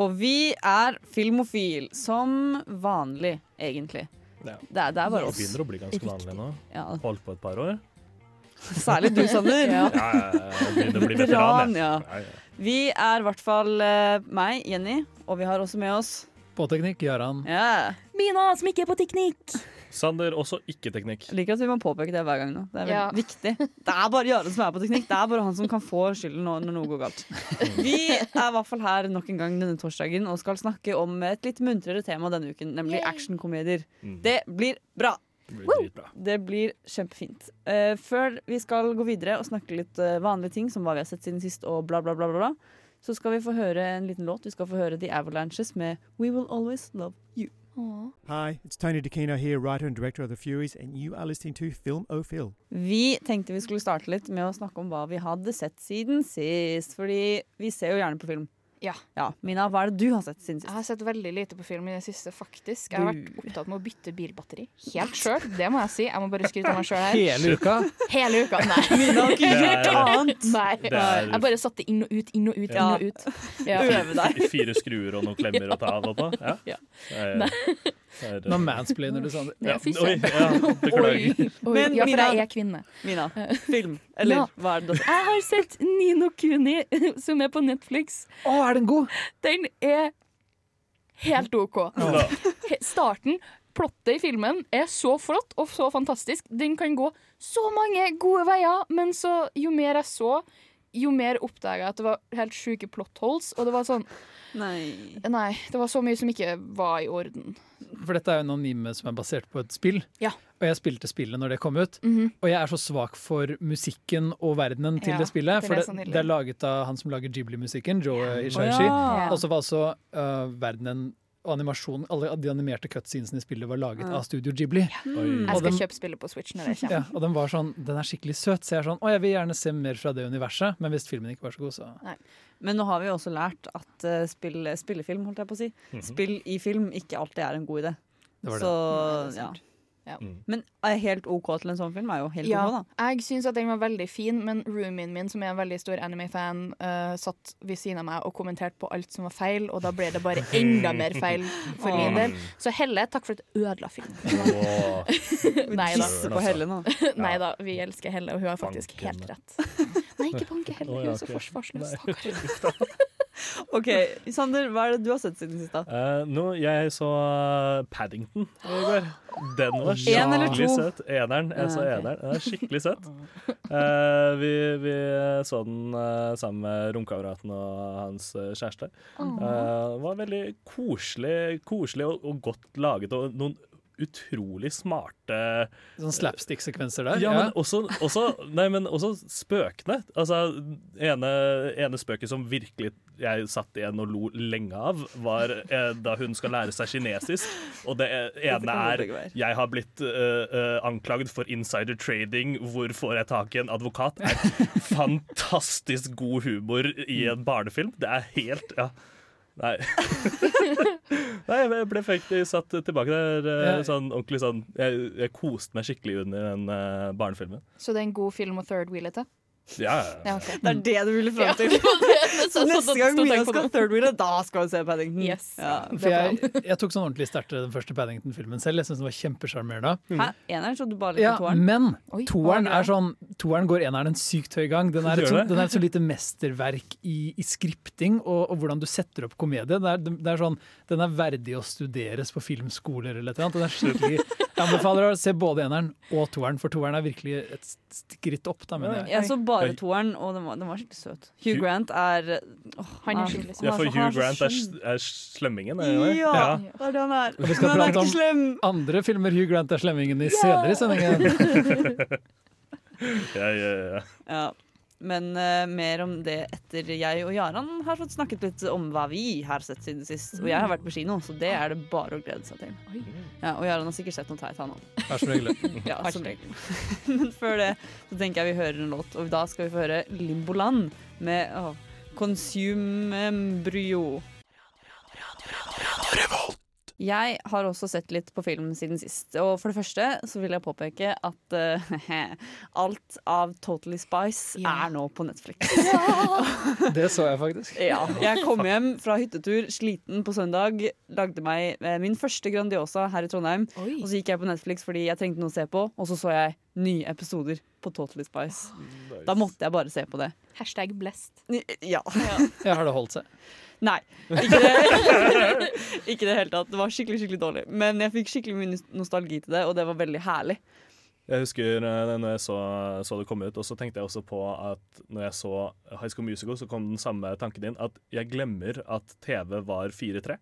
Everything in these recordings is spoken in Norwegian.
Og vi er filmofil, som vanlig, egentlig. Ja. Det, er, det er bare Det Vi begynner å bli ganske vanlig nå. Ja. Holdt på et par år. Særlig du, Sander. Ja, ja, ja, begynner å bli veteran. Ja. Vi er i hvert fall uh, meg, Jenny, og vi har også med oss På teknikk, Gøran. ja. Mina som ikke er på teknikk. Sander, også ikke-teknikk. Jeg liker at vi må påpeke det hver gang nå. Det er Ja. viktig. Det er bare Jaren som er på teknikk. Det er bare han som kan få skylden når, når noe går galt. Vi er i hvert fall her nok en gang denne torsdagen og skal snakke om et litt muntrere tema denne uken, nemlig actionkomedier. Mm. Det blir bra. Det blir. Det blir kjempefint. Uh, før vi skal gå videre og snakke litt uh, vanlige ting, som hva vi har sett siden sist, og bla, bla, bla, bla, bla, så skal vi få høre en liten låt. Vi skal få høre The Avalanches med We Will Always Love You. Hi, it's Tony DeCino here, writer and director of The Furies, and you are listening to Film O Phil. Vi tenkte vi skulle starte litt med å snakke om hva vi hadde sett siden sist. Fordi vi ser jo gjerne på film. Ja. Mina, hva er det du har sett siden Jeg har sett veldig lite på film i det siste, faktisk. Jeg har vært opptatt med å bytte bilbatteri. Helt sjøl, det må jeg si. Jeg må bare skryte av meg sjøl her. Hele uka. Hele uka. Nei. Mina har ikke gjort annet. Nei. Jeg bare satte inn og ut, inn og ut, Ja. inn og ut. Ja. Øve deg. fire skruer og noen klemmer å ta av og på. Ja. Ja. Er- er- Nå mansplainer du, Sander. Ja, Fy oi, søren. ja, beklager. Oi, Men ja, for jeg er kvinne. Mina, film. Eller Ja. hva er det du har sett? Jeg har sett Nino Kuni, som er på Netflix. Å, er den god? Den er helt OK. Ja. Starten, plottet i filmen, er så flott og så fantastisk. Den kan gå så mange gode veier, men så, jo mer jeg så, jo mer oppdaga jeg at det var helt sjuke plot holes. Og det var sånn Nei. Nei, det var så mye som ikke var i orden. For dette er jo en anime som er basert på et spill. Ja. Og jeg spilte spillet når det kom ut. Mhm. Og jeg er så svak for musikken og verdenen til Ja, det spillet. For det, det er laget av han som lager Ghibli-musikken, Joe Ishaishi. Og så var altså uh, verdenen og animasjonen, alle de animerte cutscenesene i spillet var laget mm. av Studio Ghibli. Mm. Jeg skal kjøpe spillet på Switch når det kommer. Ja, og den var sånn, den er skikkelig søt, så jeg er sånn Å, jeg vil gjerne se mer fra det universet, men hvis filmen ikke var så god, så Men nå har vi også lært at uh, spill, spillefilm, holdt jeg på å si, spill i film ikke alltid er en god idé. det var det. Så Nei, det ja. Ja. Mm. Men er helt OK til en sånn film er jo helt Ja, OK, da. jeg syns at den var veldig fin, men roomien min, som er en veldig stor anime-fan, uh, satt ved siden av meg og kommenterte på alt som var feil, og da ble det bare enda mer feil for min del. Så Helle, takk for at du ødela filmen. Åh, Nei da. På Helle nå. Nei da, vi elsker Helle, og hun har faktisk helt rett. Nei, ikke banke Helle, hun er så forsvarsløs. Stakkar. OK, Sander, hva er det du har sett siden sist, da? Uh, no, jeg så uh, Paddington i går. Den var En eller skikkelig to? søt. Eneren. Jeg så eneren. Den er skikkelig søt. Uh, vi, vi så den uh, sammen med romkameraten og hans eh, kjæreste. Uh, det var veldig koselig, koselig og, og godt laget, og noen utrolig smarte Sånn slapstick-sekvenser der. Ja, men også, også, nei, men også spøkene. Altså, ene, ene spøket som virkelig jeg satt igjen og lo lenge av, var eh, da hun skal lære seg kinesisk. Og det ene er 'jeg har blitt eh, eh, anklaget for insider trading', hvor får jeg tak i en advokat? er fantastisk god humor i en barnefilm. Det er helt Ja. Nei. Nei, jeg ble faktisk satt tilbake der eh, Ja. sånn ordentlig sånn Jeg, jeg koste meg skikkelig under den eh, barnefilmen. Så det er en god film å third wheel etter? Ja, Ja, Okay. Det er det du ville fram til. Så neste gang Mina skal third wheel, da skal hun se Paddington. Yes. Ja. For jeg, jeg tok sånn ordentlig sterkt den første Paddington-filmen selv. Jeg syns den var kjempesjarmerende. Hæ? Eneren trodde du bare likte Ja, toeren? men Oi, toeren er sånn Toeren går eneren en sykt høy gang. Den er et, så, den er et så lite mesterverk i, i skripting og, og hvordan du setter opp komedie. Det er, det er sånn, den er verdig å studeres på filmskoler eller et eller annet. Den er skikkelig, jeg anbefaler å se både eneren og toeren, for toeren er virkelig et skritt opp. Da, mener jeg. Jeg så bare toeren, og den var, den var skikkelig søt. Hugh Hugh- Grant er oh, Han er skikkelig søt. Ja, for Hugh Grant er, er slemmingen, er det Ja, Ja, det er det han er. Vi Men skal han er prate om- slem. Andre filmer Hugh Grant er slemmingen i senere i sendingen. Ja, ja, ja. Ja. Men uh, mer om det etter jeg og Jaran har fått snakket litt om hva vi har sett siden sist. Og jeg har vært på kino, så det er det bare å glede seg til. Ja, og Jaran har sikkert sett noe teit, han òg. Vær så hyggelig. Ja, som regel. Men før det så tenker jeg vi hører en låt, og da skal vi få høre Limboland med oh, Consume Embryo. Jeg har også sett litt på film siden sist. Og for det første så vil jeg påpeke at uh, alt av Totally Spice Ja. er nå på Netflix. Det så jeg faktisk. Ja, jeg kom hjem fra hyttetur sliten på søndag, lagde meg eh, min første Grandiosa her i Trondheim. Oi. Og så gikk jeg på Netflix fordi jeg trengte noe å se på, og så så jeg nye episoder på Totally Spice. Da måtte jeg bare se på det. Hashtag blessed. Ja. Ja, har det holdt seg? Nei. Ikke det Ikke det hele tatt. Det var skikkelig skikkelig dårlig. Men jeg fikk skikkelig mye nostalgi til det, og det var veldig herlig. Jeg husker eh, når jeg så, så det kom ut, og så tenkte jeg også på at når jeg så High School Musical, så kom den samme tanken inn, at jeg glemmer at TV var 4-3.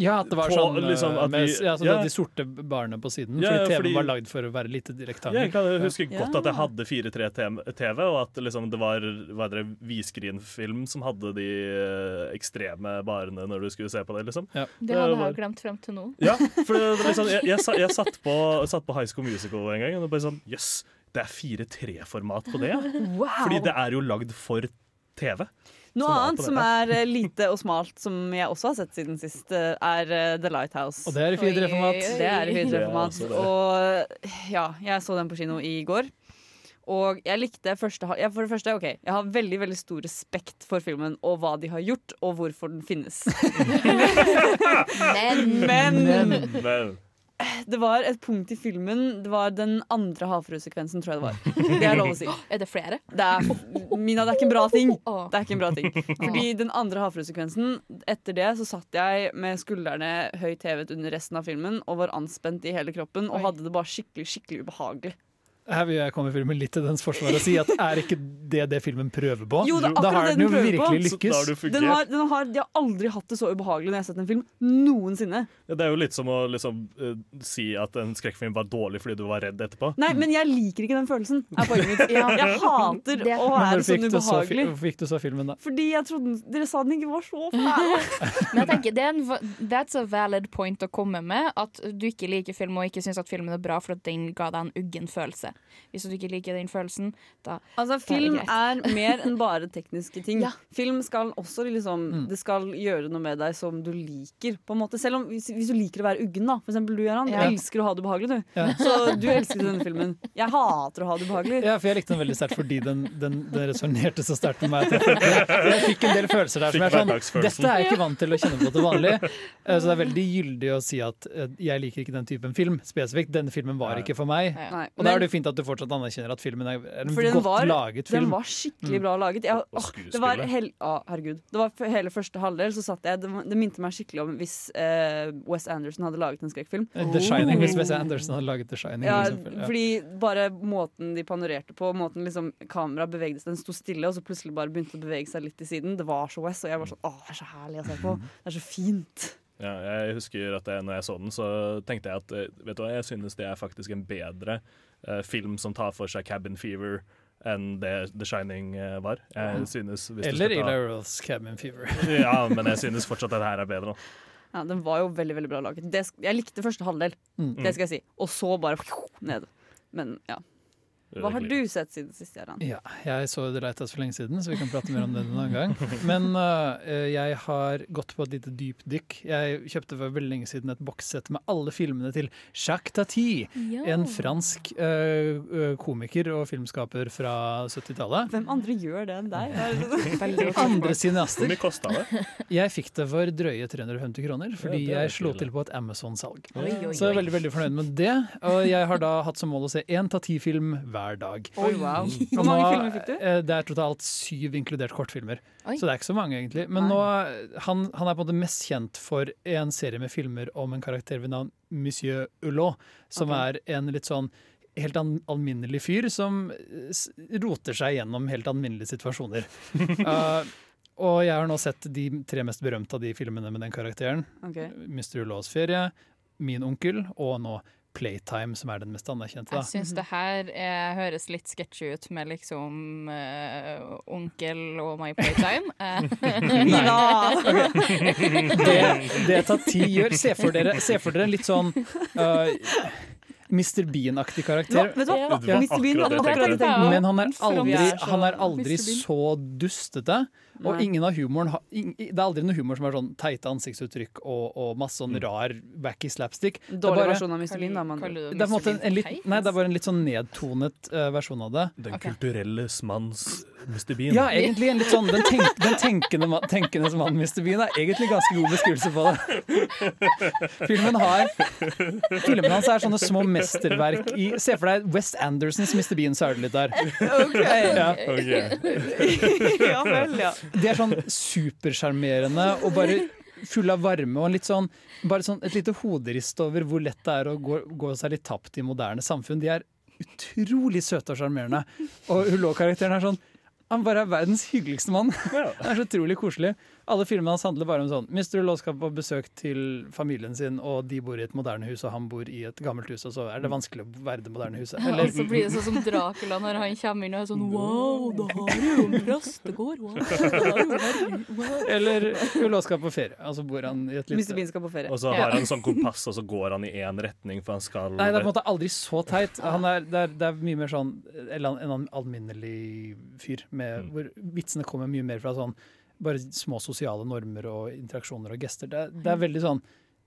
Ja, at det var På, sånn liksom, eh, at med, vi- ja, så ja. de sorte barene på siden. Ja, fordi TV-en var lagd for å være lite Ja, jeg rektangle. kan huske Ja. godt at jeg hadde 4-3-TV, og at liksom, det var var det, Viskrin-film som hadde de eh, ekstreme barene når du skulle se på det. liksom. Det Det hadde jeg glemt frem til nå. Ja, for det, det, liksom, jeg, jeg, jeg satt, på, satt på High School Musical en gang, og det bare sånn Jøss, det er 4-3-format på det, ja. Fordi det er jo lagd for TV. Noe Som annet som er eh, lite og smalt, som jeg også har sett siden sist, eh, er eh, The Lighthouse. Og det er i 4-3-format. Oi, oi, Det er i Det er 4-3-format. Og ja, jeg så den på kino i går. Og jeg likte første ja, For det første, ok, jeg har veldig veldig stor respekt for filmen og hva de har gjort, og hvorfor den finnes. Men Men Men det var et punkt i filmen Det var den andre havfruesekvensen, tror jeg det var. Det er lov å si. er det flere? Det er, Mina, det er ikke en bra ting. Det er ikke en bra ting. Fordi den andre havfruesekvensen, etter det så satt jeg med skuldrene høyt hevet under resten av filmen og var anspent i hele kroppen og hadde det bare skikkelig, skikkelig ubehagelig. Her vil jeg komme filmen litt til dens forsvar og si at er ikke det det filmen prøver på? Jo, det er da akkurat har det den den jo prøver virkelig lykkes. Den har, den har, de har aldri hatt det så ubehagelig når jeg har sett en film. Noensinne. Ja, Det er jo litt som å liksom, uh, si at en skrekkfilm var dårlig fordi du var redd etterpå. Nei, men jeg liker ikke den følelsen. Er poenget mitt. Ja. Jeg hater Det- å være sånn så, ubehagelig. hvorfor fikk du så filmen da? Fordi jeg trodde dere sa den ikke var så fæl. Men jeg tenker, det er en, That's a valid point å komme med. At du ikke liker film og ikke syns at filmen er bra for at den ga deg en uggen følelse. Hvis du ikke liker den følelsen, da Altså, det film greit. er mer enn bare tekniske ting. Ja. Film skal også liksom Det skal gjøre noe med deg som du liker, på en måte. Selv om hvis, hvis du liker å være uggen, da. For eksempel du, Gøran. Du elsker å ha det ubehagelig, du. Ja. Så du elsket denne filmen. Jeg hater å ha det ubehagelig. Ja, for jeg likte den veldig sterkt fordi den, den, den resonnerte så sterkt med meg. at Jeg, fikk en del følelser der som er sånn. Dette er jeg ikke vant til å kjenne på til vanlig. Eh, Så det er veldig gyldig å si at eh, jeg liker ikke den typen film spesifikt. Denne filmen var ikke for meg. Ja. Og da er det jo fint at du fortsatt anerkjenner at filmen er en Fordi godt var- laget Den var skikkelig bra laget. Jeg, Og og det var hel, å, herregud. Det var hele første halvdel så satt jeg Det, det minte meg skikkelig om hvis eh, Wes Anderson hadde laget en skrekkfilm. Eh, The Shining, hvis Wes Anderson hadde laget The Shining. Ja. Ja. fordi bare måten de panorerte på, måten liksom kameraet bevegde seg Den sto stille, og så plutselig bare begynte å bevege seg litt til siden. Det var så Wes, og jeg var sånn Å, det er så herlig å se på. Det er så fint. Ja, jeg husker at jeg, når jeg så den, så tenkte jeg at eh, vet du hva, jeg synes det er faktisk en bedre eh, film som tar for seg Cabin Fever enn det The Shining eh, var. Jeg synes hvis Eller Ila Eli Cabin Fever. Ja, men jeg synes fortsatt at det her er bedre. Ja, Den var jo veldig veldig bra laget. Det, jeg likte første halvdel, Mm. det skal jeg si. Og så bare ned. Men ja. Hva har du sett siden sist, Jarand? Ja, jeg så The Lighthouse for lenge siden, så vi kan prate mer om det en annen gang. Men uh, jeg har gått på et lite dypdykk. Jeg kjøpte for veldig lenge siden et bokssett med alle filmene til Jacques Tati. En fransk øh, komiker og filmskaper fra 70-tallet. Hvem andre gjør det enn deg? andre cineaster. Hvor mye kosta det? Jeg fikk det for drøye 350 kroner, fordi Ja, jeg slo til på et Amazon-salg. Så jeg er veldig veldig fornøyd med det. Og jeg har da hatt som mål å se én Tati-film hver dag. Oi, wow. Hvor mange nå, filmer fikk du? eh, Det er totalt syv, inkludert kortfilmer. Oi. Så det er ikke så mange, egentlig. Men nå, han, han er på en måte mest kjent for en serie med filmer om en karakter ved navn Monsieur Hulot, som okay. er en litt sånn helt alminnelig fyr som eh, s- roter seg gjennom helt alminnelige situasjoner. Uh, og jeg har nå sett de tre mest berømte av de filmene med den karakteren. Okay. Mr. Hulot's ferie, Min onkel og nå Playtime som er den mest anerkjente. Da. Jeg syns det her eh, høres litt sketchy ut med liksom eh, onkel og My Playtime. Eh, Det, det Tati gjør Se for dere, se for dere en litt sånn uh, Mr. Bean-aktig karakter. vet ja? Mr. Bean akkurat det. Men han er aldri, så han er aldri så dustete. Og Nei. ingen av humoren Det er aldri noe humor som er sånn teite ansiktsuttrykk og, og masse sånn rar wacky slapstick. Dårlig bare- versjon av Mr. Bean, da. Man. Det er, en måte en, en litt, nei, det er bare en litt sånn nedtonet uh, versjon av det. Den okay. kulturelle manns Mr. Bean. Ja, egentlig en litt sånn Den, tenk, den tenkende, ma- tenkende mann Mr. Bean er egentlig ganske god beskrivelse på det. Filmen har Filmen hans er sånne små mesterverk i Se for deg West Andersons Mr. Bean, så er det litt der. Ja. Okay. ja vel, ja. De er sånn supersjarmerende og bare full av varme og litt sånn, bare sånn et lite hoderist over hvor lett det er å gå, gå seg litt tapt i moderne samfunn. De er utrolig søte og sjarmerende. Og Hulå-karakteren er sånn Han bare er verdens hyggeligste mann. Ja. Det er så utrolig koselig. Alle filmene hans handler bare om sånn Mr. Law skal på besøk til familien sin, og de bor i et moderne hus, og han bor i et gammelt hus, og så er det vanskelig å være det moderne huset. Og Eller så blir det sånn som Dracula når han kommer inn og er sånn Wow, da har du jo en prestegård! Wow, wow. Eller Law skal på ferie, og så bor han i et lite Bean skal på ferie. Og så har han sånn kompass, og så går han i én retning, for han skal Nei, det er på en måte aldri så teit. Han er, det, er, det er mye mer sånn en en alminnelig fyr, med, Mm. hvor vitsene kommer mye mer fra sånn bare små sosiale normer og interaksjoner og gester. Det, er- det er veldig sånn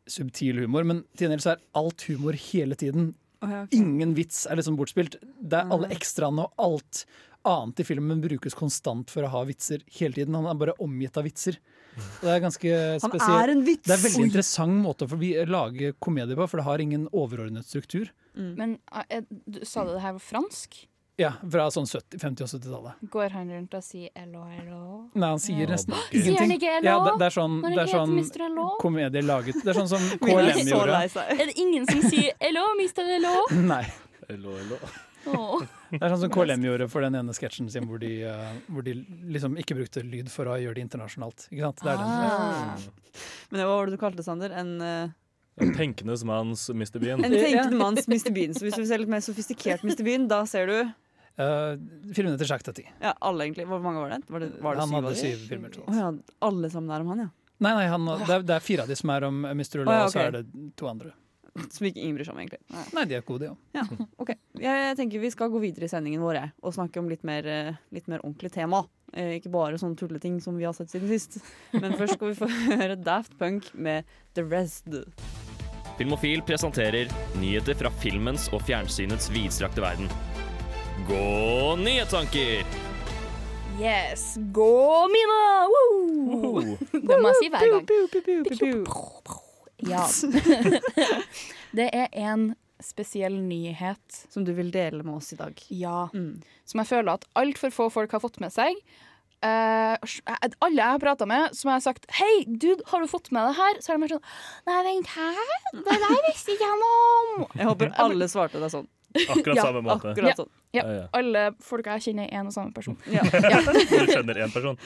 subtil humor, men til gjengjeld så er alt humor hele tiden. Okay, okay. Ingen vits er liksom bortspilt. Det er alle Nei. ekstraene og alt annet i filmen brukes konstant for å ha vitser hele tiden. Han er bare omgitt av vitser. Og det er ganske Han spesielt. er en vits! Det er veldig interessant måte å vi- lage komedie på, for det har ingen overordnet struktur. Men eh, du, sa du det her var fransk? Ja, fra sånn 70, 50- og 70-tallet. Går han rundt og sier hello, hello? Nei, han sier nesten nesten ingenting. Sier han ikke hello? Ja, det, det er sånn, Når det er sånn Hello? komedie laget Det er sånn som KLM gjorde. Er det ingen som sier hello, Mr. Hello? Nei. Hello, hello. Det er sånn som KLM gjorde for den ene sketsjen sin hvor de, uh, hvor de liksom ikke brukte lyd for å gjøre det internasjonalt. Ikke sant? Det er den. Ja. Men hva var det du kalte det, Sander? En, uh En tenkende manns Mr. Bean. en tenkende manns Mr. Bean. Så hvis du ser litt mer sofistikert Mr. Bean, da ser du Eh, filmene til Jacques Tati. ja, alle, egentlig. Hvor mange var det? Var det, var det Han syv hadde syv filmer. jeg. ja, alle sammen er om han, ja. Nei, nei, han, det, er, det er fire av de som er om Mr. Ulla, oh, ja, og så er det to andre. Som ikke ingen bryr seg om, egentlig. Nei. Nei, de er gode, ja. Ja, ok. Jeg, jeg tenker vi skal gå videre i sendingen vår jeg, og snakke om litt mer, eh, litt mer ordentlig tema. Eh, ikke bare sånne tulleting som vi har sett siden sist. Men først skal vi få høre Daft Punk med The Rest. Filmofil presenterer nyheter fra filmens og fjernsynets vidstrakte verden. Gå nyhetstanker! Yes, gå mine! Woo! Det må jeg si hver gang. Ja. Det er en spesiell nyhet, Som du vil dele med oss i dag. ja, Mm. som jeg føler at altfor få folk har fått med seg. Uh, alle jeg har prata med, som jeg har sagt 'Hei, dude, har du fått med det her?' Så er de mer sånn 'Nei, vent, hæ? Det der visste ikke jeg noe om'. Jeg håper alle svarte deg sånn. Akkurat Ja, samme måte. Akkurat sånn. Ja. Ja, ja. Alle folka jeg kjenner, er en og samme person. Ja. Du kjenner én person.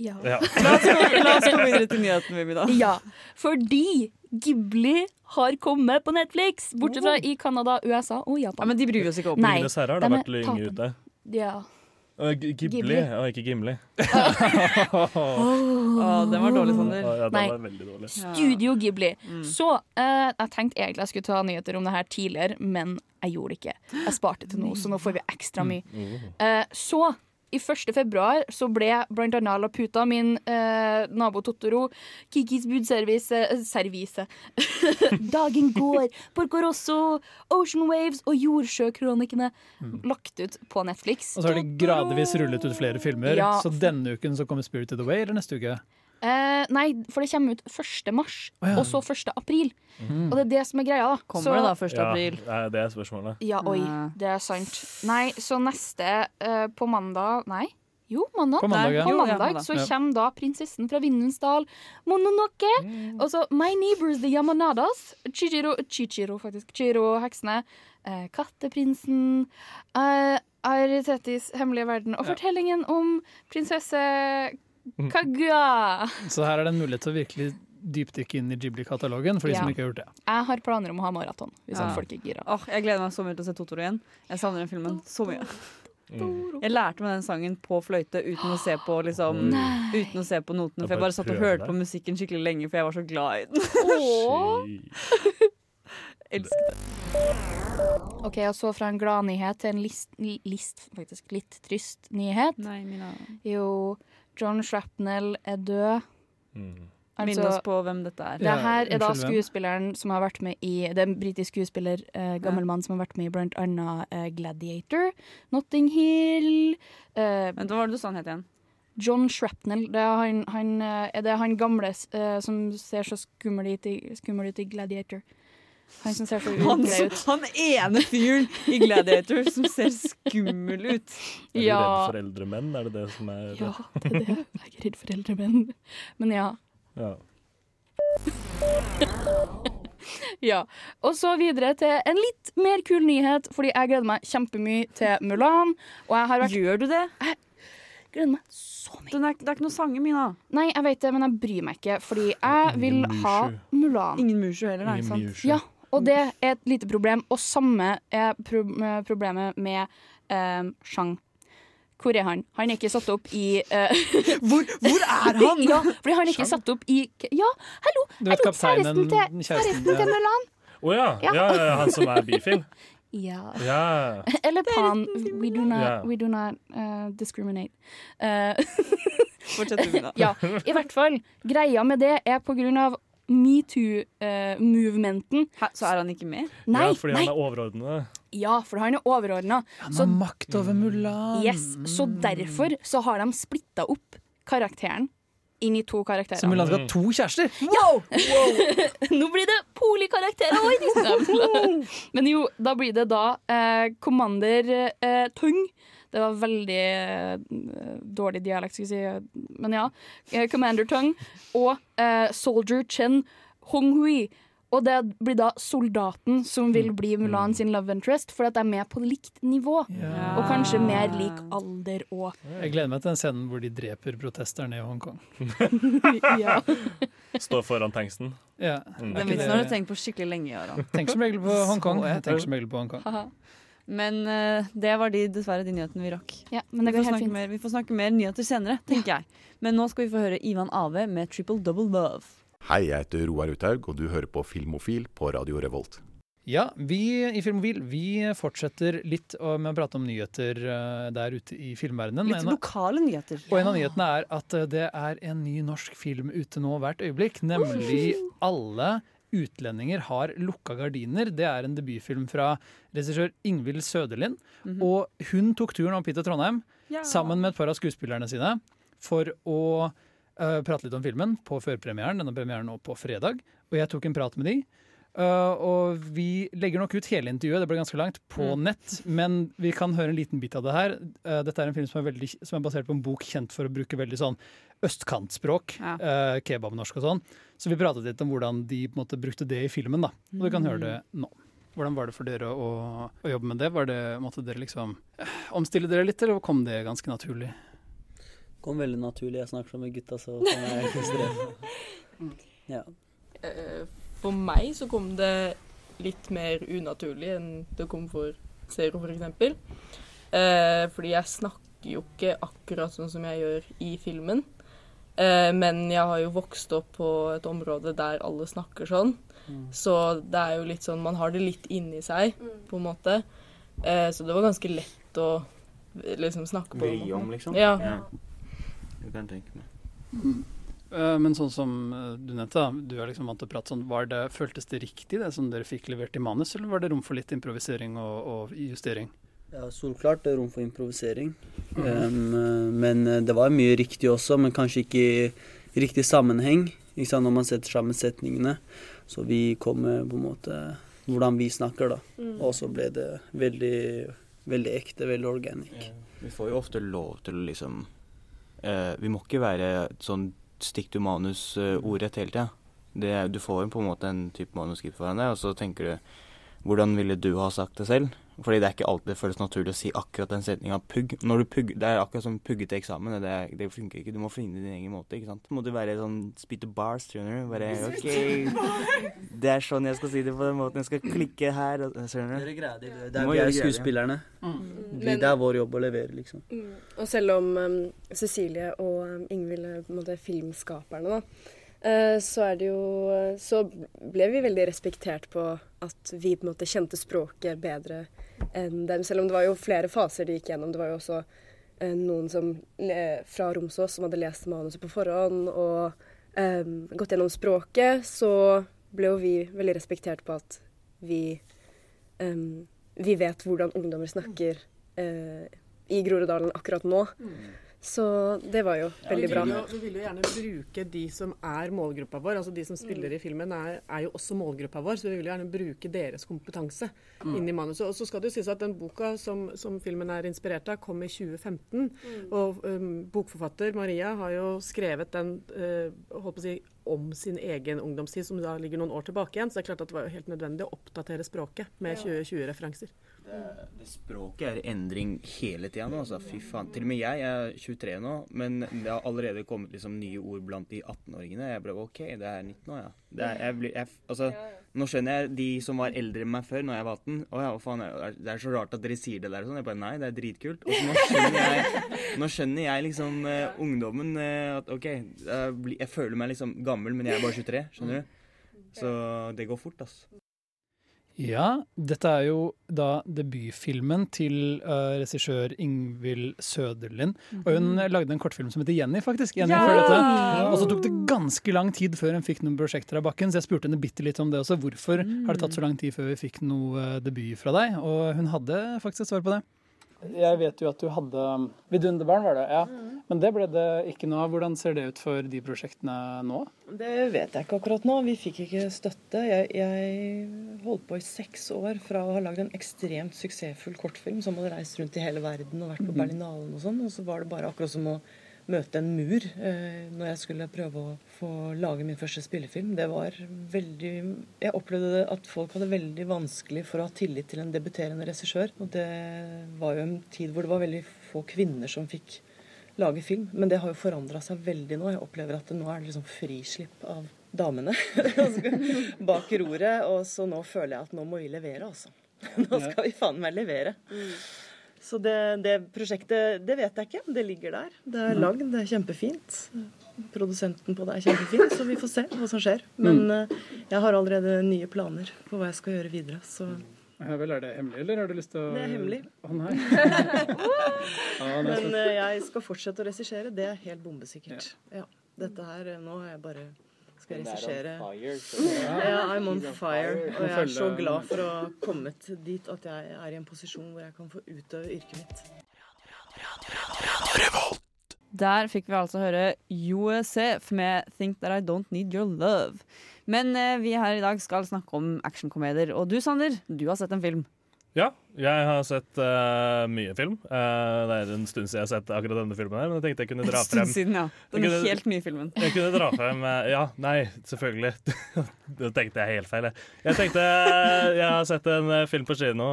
Ja. Ja. La, oss gå, la oss gå videre til nyheten, Mimmi. Ja, fordi Ghibli har kommet på Netflix, bortsett fra i Canada, USA og Ja, Japan. men de bryr oss ikke om. Nei. Ringenes herrer har vært lenge ute. Ja. Å, Ghibli, ikke Gimli. oh, den var dårlig, Sander. Å, Ja, den Nei. var veldig dårlig. Studio Ghibli. Mm. Så uh, jeg tenkte egentlig jeg skulle ta nyheter om det her tidligere, men jeg gjorde det ikke. Jeg sparte til nå, så nå får vi ekstra mye. Uh, så i 1. februar så ble blant annet Laputa, min eh, nabo Totoro, Kikis budservice eh, Servise. Dagen går, Porco Rosso, Ocean Waves og Jordsjøkronikene lagt ut på Netflix. Og så har de gradvis rullet ut flere filmer. Ja. Så denne uken så kommer the Way, eller neste uke? Eh, nei, for det kommer ut 1. mars, oh, ja. og så 1. april. Mm. Og det er det som er greia, da. Kommer Så- det da 1. April? Ja, det er spørsmålet. Ja, oi, det er sant. Nei, så neste eh, på mandag Nei, jo, mandag. På mandag, ja. På mandag så kommer da prinsessen fra Vindens dal, Mononoke. Og så My Neighbors The Yamanadas. Chichiro, Chichiro faktisk. Chiro-heksene. Eh, Katteprinsen. Eh, Aritetis hemmelige verden. Og Ja. fortellingen om prinsesse Kaguya. Så her er det en mulighet til å virkelig dypdykke inn i Ghibli-katalogen, for de Ja. som ikke har gjort det. Jeg har planer om å ha maraton, hvis Ja. folk er gira. Oh, jeg gleder meg så mye til å se Totoro igjen. Jeg savner den filmen så mye. Jeg lærte meg den sangen på fløyte uten å se på liksom, Uten å se på notene. For jeg bare satt og hørte på musikken skikkelig lenge, for jeg var så glad i den. Elsket det. OK, og så fra en gladnyhet til en list, list faktisk litt trist nyhet. Nei, Mina. Jo, John Shrapnel er død. Mm. Minn Altså, oss på hvem dette er. det her er da skuespilleren som har vært med i Det er en britisk skuespiller, eh, gammel mann, som har vært med i blant annet eh, Gladiator, Notting Hill eh, Vent, hva var det du sa han het igjen? John Shrapnel. Det er han, han, eh, er det han gamle eh, som ser så skummel ut, i, skummel ut i Gladiator. Han som ser så Han, ugrei ut. han ene fyren i Gladiator som ser skummel ut. Er du Ja. redd for eldre menn? Er det det som er Ja, det er det. Jeg er ikke redd for eldre menn. Men ja. Ja. ja. Og så videre til en litt mer kul nyhet, fordi jeg gleder meg kjempemye til Mulan. Og jeg har vært Gjør du det? Jeg gleder meg så mye. Er, det er ikke noen sanger, Mina. Nei, jeg vet det, men jeg bryr meg ikke, fordi jeg vil ha Mulan. Ingen Mushu heller, nei. Ingen sant? Mushu. Ja, og det er et lite problem. Og samme er pro eh, problemet med eh, Shang. Hvor er han? Han er ikke satt opp i eh, Hvor, hvor er han? Ja, fordi han er ikke satt opp i Ja, hallo! Du vet kapteinen, kjæresten kjæresten, til ja. Mulan. Å oh, Ja. Ja, ja, han som er bifil? Ja. Ja. Eller Pan. We do not, yeah. we do not uh, discriminate. Uh, Fortsett vi da. ja, i hvert fall. Greia med det er på grunn av metoo-movementen. Så er han ikke med? nei, ja, fordi nei, han er overordnet. ja, for han er overordna. Han Så, har makt over Mulan. yes, så derfor så har de splitta opp karakteren inn i to karakterer. Så Mulan skal ha to kjærester? Nå blir det polikarakterer òg! Men jo, da blir det da eh, Commander eh, Tung. Det var veldig uh, dårlig dialekt, skal jeg si. Men ja. Commander Tung og uh, Soldier Chen Honghui. Og det blir da soldaten som vil bli Mulan sin love interest, for at de er med på likt nivå. Og kanskje mer lik alder òg. Jeg gleder meg til den scenen hvor de dreper protesterne i Hongkong. ja. Står foran tanksen. Ja. Mm. Den vitsen har du tenkt på skikkelig lenge. Tenk som regel på Hongkong. Jeg tenker som regel på Hongkong. Men uh, det var de, dessverre de nyhetene vi rakk. ja, men det vi, går får helt snakke fint. mer, vi får snakke mer nyheter senere, tenker jeg. Men nå skal vi få høre Ivan Ave med 'Triple Double Love'. Hei, jeg heter Roar Uthaug, og du hører på Filmofil på Radio Revolt. Ja, vi i Filmofil vi fortsetter litt med å prate om nyheter eh, der ute i filmverdenen. Litt lokale nyheter. Og en av nyhetene er at eh, det er en ny norsk film ute nå hvert øyeblikk, nemlig 'Alle utlendinger har lukka gardiner'. Det er en debutfilm fra regissør Ingvild Søderlind. Mhm. Og hun tok turen opp hit til Trondheim Ja. sammen med et par av skuespillerne sine for å uh, prate litt om filmen på førpremieren. Denne premieren nå på fredag. Og jeg tok en prat med de. Uh, og vi legger nok ut hele intervjuet, det ble ganske langt, på Mm. nett. Men vi kan høre en liten bit av det her. Uh, dette er en film som er, veldig, som er basert på en bok kjent for å bruke veldig sånn østkantspråk. Ja. Uh, kebabnorsk og sånn. Så vi pratet litt om hvordan de på en måte brukte det i filmen. da. Og vi kan høre det nå. Hvordan var det for dere å, å jobbe med det? Var det, Måtte dere liksom eh, omstille dere litt, eller kom det ganske naturlig? Det kom veldig naturlig. Jeg snakker sånn med gutta, så kan jeg ikke. Ja. Eh, For meg så kom det litt mer unaturlig enn det kom for Zero, for eksempel. Eh, fordi jeg snakker jo ikke akkurat sånn som jeg gjør i filmen. Eh, men jeg har jo vokst opp på et område der alle snakker sånn. Mm. Så det er jo litt sånn Man har det litt inni seg, på en måte. Eh, så det var ganske lett å liksom snakke på. Vri om, liksom? Ja. Det kan jeg tenke meg. Eh, Men sånn som du nevnte, da, du er liksom vant til å prate sånn. Var det, føltes det riktig det som dere fikk levert i manus, eller var det rom for litt improvisering og, og justering? Ja, solklart rom for improvisering. Um, men eh, det var mye riktig også, men kanskje ikke i riktig sammenheng. Ikke sant, når man setter sammen setningene. Så vi kom med på en måte hvordan vi snakker, da. Mm. Og så ble det veldig, veldig ekte, veldig organic. Vi får jo ofte lov til å liksom eh, Vi må ikke være sånn stikk du manus eh, ordrett hele tida. Det- Du får jo på en måte en type manuskript foran deg, og så tenker du hvordan ville du ha sagt det selv? Fordi det er ikke alltid det føles naturlig å si akkurat den setninga pugg. Når du pugg, Det er akkurat som pugge til eksamen. Det, er- det funker ikke. Du må finne din egen måte. ikke sant? Må du være sånn spytte bars, skjønner du. Bare OK. Det er sånn jeg skal si det på den måten. Jeg skal klikke her. og- Skjønner du? Det. Du Det er må vi gjøre er skuespillerne. Mm. Men- det er vår jobb å levere, liksom. Mm. Og selv om um, Cecilie og um, Ingvild er på en måte filmskaperne, da, eh, så er det jo Så ble vi veldig respektert på at vi på en måte kjente språket bedre enn dem. Selv om det var jo flere faser de gikk gjennom. Det var jo også eh, noen som le, fra Romsås som hadde lest manuset på forhånd og eh, gått gjennom språket. Så ble jo vi veldig respektert på at vi eh, vi vet hvordan ungdommer snakker eh, i Groruddalen akkurat nå. Så det var jo veldig vi bra. vil, jo, vi vil jo gjerne bruke de som er målgruppa vår. altså De som spiller i filmen, er, er jo også målgruppa vår. Så vi vil jo gjerne bruke deres kompetanse Mm. inn i manuset. Og så skal det jo sies at den boka som, som filmen er inspirert av, kom i 2015. Og um, bokforfatter Maria har jo skrevet den uh, holdt på å si, om sin egen ungdomstid, som da ligger noen år tilbake igjen. Så det er klart at det var jo helt nødvendig å oppdatere språket med 2020-referanser. Det, det språket er i endring hele tida nå, altså. Fy faen. Til og med jeg er 23 nå, men det har allerede kommet liksom nye ord blant de 18-åringene. Jeg ble OK, det er 19 år, ja. Det er, jeg blir, jeg, altså, nå skjønner jeg de som var eldre enn meg før, når jeg var 18. Å ja, hva faen, det er- så rart at dere sier det der og sånn. Jeg bare nei, det er dritkult. Og så nå skjønner jeg, nå skjønner jeg liksom uh, ungdommen uh, at OK, jeg, blir- jeg føler meg liksom gammel, men jeg er bare 23. Skjønner du? Så det går fort, ass. Ja, dette er jo da debutfilmen til uh, regissør Ingvild Søderlind. Og hun Mhm. lagde en kortfilm som heter Jenny, faktisk. Jenny Ja! Og så tok det ganske lang tid før hun fikk noen prosjekter av bakken, så jeg spurte henne bitte litt om det også. Hvorfor har det tatt så lang tid før vi fikk noe uh, debut fra deg? Og hun hadde faktisk et svar på det. Jeg vet jo at du hadde Vidunderbarn, var det? Ja. Men det ble det ikke noe av. Hvordan ser det ut for de prosjektene nå? Det vet jeg ikke akkurat nå. Vi fikk ikke støtte. Jeg, jeg holdt på i seks år fra å ha lagd en ekstremt suksessfull kortfilm som hadde reist rundt i hele verden og vært på Mhm. Berlinalen og sånn, og så var det bare akkurat som å møte en mur eh, når jeg skulle prøve å få lage min første spillefilm. Det var veldig Jeg opplevde at folk hadde veldig vanskelig for å ha tillit til en debuterende regissør. Og det var jo en tid hvor det var veldig få kvinner som fikk lage film. Men det har jo forandra seg veldig nå. Jeg opplever at det nå er det liksom frislipp av damene bak roret. Og så nå føler jeg at nå må vi levere, altså. Nå skal vi faen meg levere. Så det, det prosjektet, det vet jeg ikke. Det ligger der. Det er lagd, det er kjempefint. Produsenten på det er kjempefin, så vi får se hva som skjer. Men mm. jeg har allerede nye planer på hva jeg skal gjøre videre. Så Ja, vel, Er det hemmelig, eller har du lyst til å Det er hemmelig. Å nei. Ja, det er Men eh, jeg skal fortsette å regissere. Det er helt bombesikkert. Ja. Dette her, eh, Nå har jeg bare skal er regissere. Ja, I'm on fire. fire. Og jeg er så glad for å ha kommet dit at jeg er i en posisjon hvor jeg kan få utøve yrket mitt. Der fikk vi altså høre USF med 'Think That I Don't Need Your Love'. Men eh, vi her i dag skal snakke om actionkomedier. Og du, Sander, du har sett en film. Ja, jeg har sett uh, mye film. Uh, det er en stund siden jeg har sett akkurat denne filmen, her, men jeg tenkte jeg kunne En dra stund frem siden, ja. Den kunne- helt nye filmen. Jeg kunne dra frem uh, Ja, nei, selvfølgelig. Det tenkte jeg helt feil. jeg. Jeg tenkte Jeg har sett en film på kino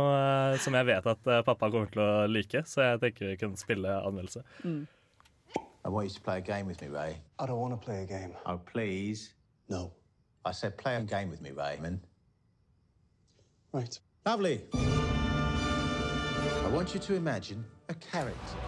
som jeg vet at pappa kommer til å like, så jeg tenker vi kunne spille anmeldelse. I want you to play a game with me, Ray. I don't want to play a game. Oh, please. No. I said play a game with me, Raymond. Right. Lovely.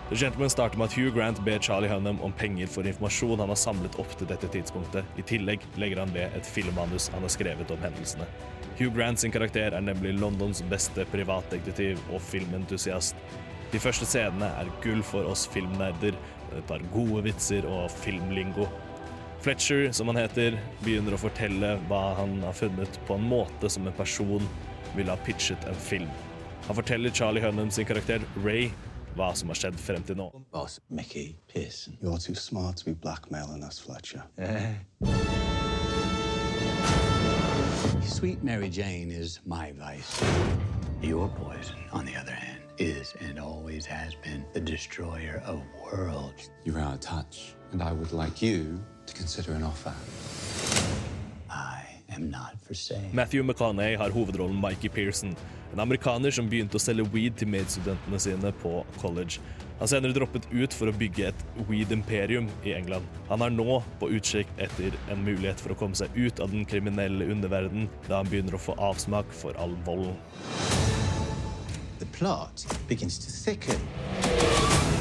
The Gentleman starter med at Hugh Grant ber Charlie Hunnam om penger for informasjon han har samlet opp til dette tidspunktet. I tillegg legger han ved et filmmanus han har skrevet om hendelsene. Hugh Grant sin karakter er nemlig Londons beste privatdetektiv og filmentusiast. De første scenene er gull for oss filmnerder, et par gode vitser og filmlingo. Fletcher, som han heter, begynner å fortelle hva han har funnet på en måte som en person ville ha pitchet en film. Han forteller Charlie Hunnam sin karakter Ray hva som har skjedd frem til nå. Boss Mickey Pearson. You're too smart to be blackmailing us, Fletcher. Sweet Mary Jane is my vice. Your poison, on the other hand, is and always has been the destroyer of worlds. You're out of touch, and I would like you to consider an offer. I Matthew McConaughey har hovedrollen Mikey Pearson, en amerikaner som begynte å selge weed til medstudentene sine på college. Han senere droppet ut for å bygge et weed-imperium i England. Han er nå på utkikk etter en mulighet for å komme seg ut av den kriminelle underverden, da han begynner å få avsmak for all volden. The plot begins to thicken.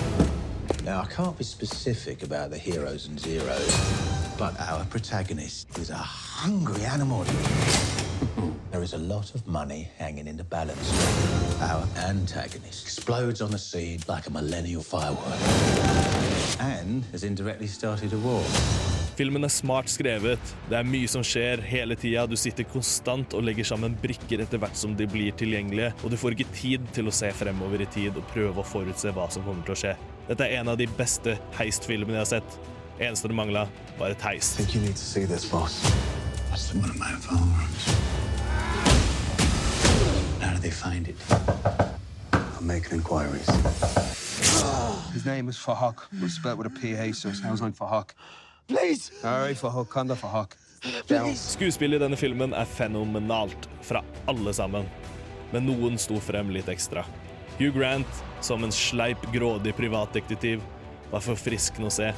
Now, I can't be specific about the heroes and zeros, but our protagonist is a hungry animal. There is a lot of money hanging in the balance. Our antagonist explodes on the scene like a millennial firework and has indirectly started a war. Filmen er smart skrevet, det er mye som skjer hele tida, du sitter konstant og legger sammen brikker etter hvert som de blir tilgjengelige, og du får ikke tid til å se fremover i tid og prøve å forutse hva som kommer til å skje. Dette er en av de beste heistfilmene jeg har sett. Eneste det mangla, var et heist. think you need to see this, boss. That's one of my firearms. How did they find it? I'm making inquiries. His name is Fahak, but spelled with a PH, so it sounds like Fahak. Please! All right, Fahak, Kanda Fahak. Skuespillet i denne filmen er fenomenalt fra alle sammen, men noen sto frem litt ekstra. Hugh Grant som en sleip, grådig privatdetektiv var forfriskende å se.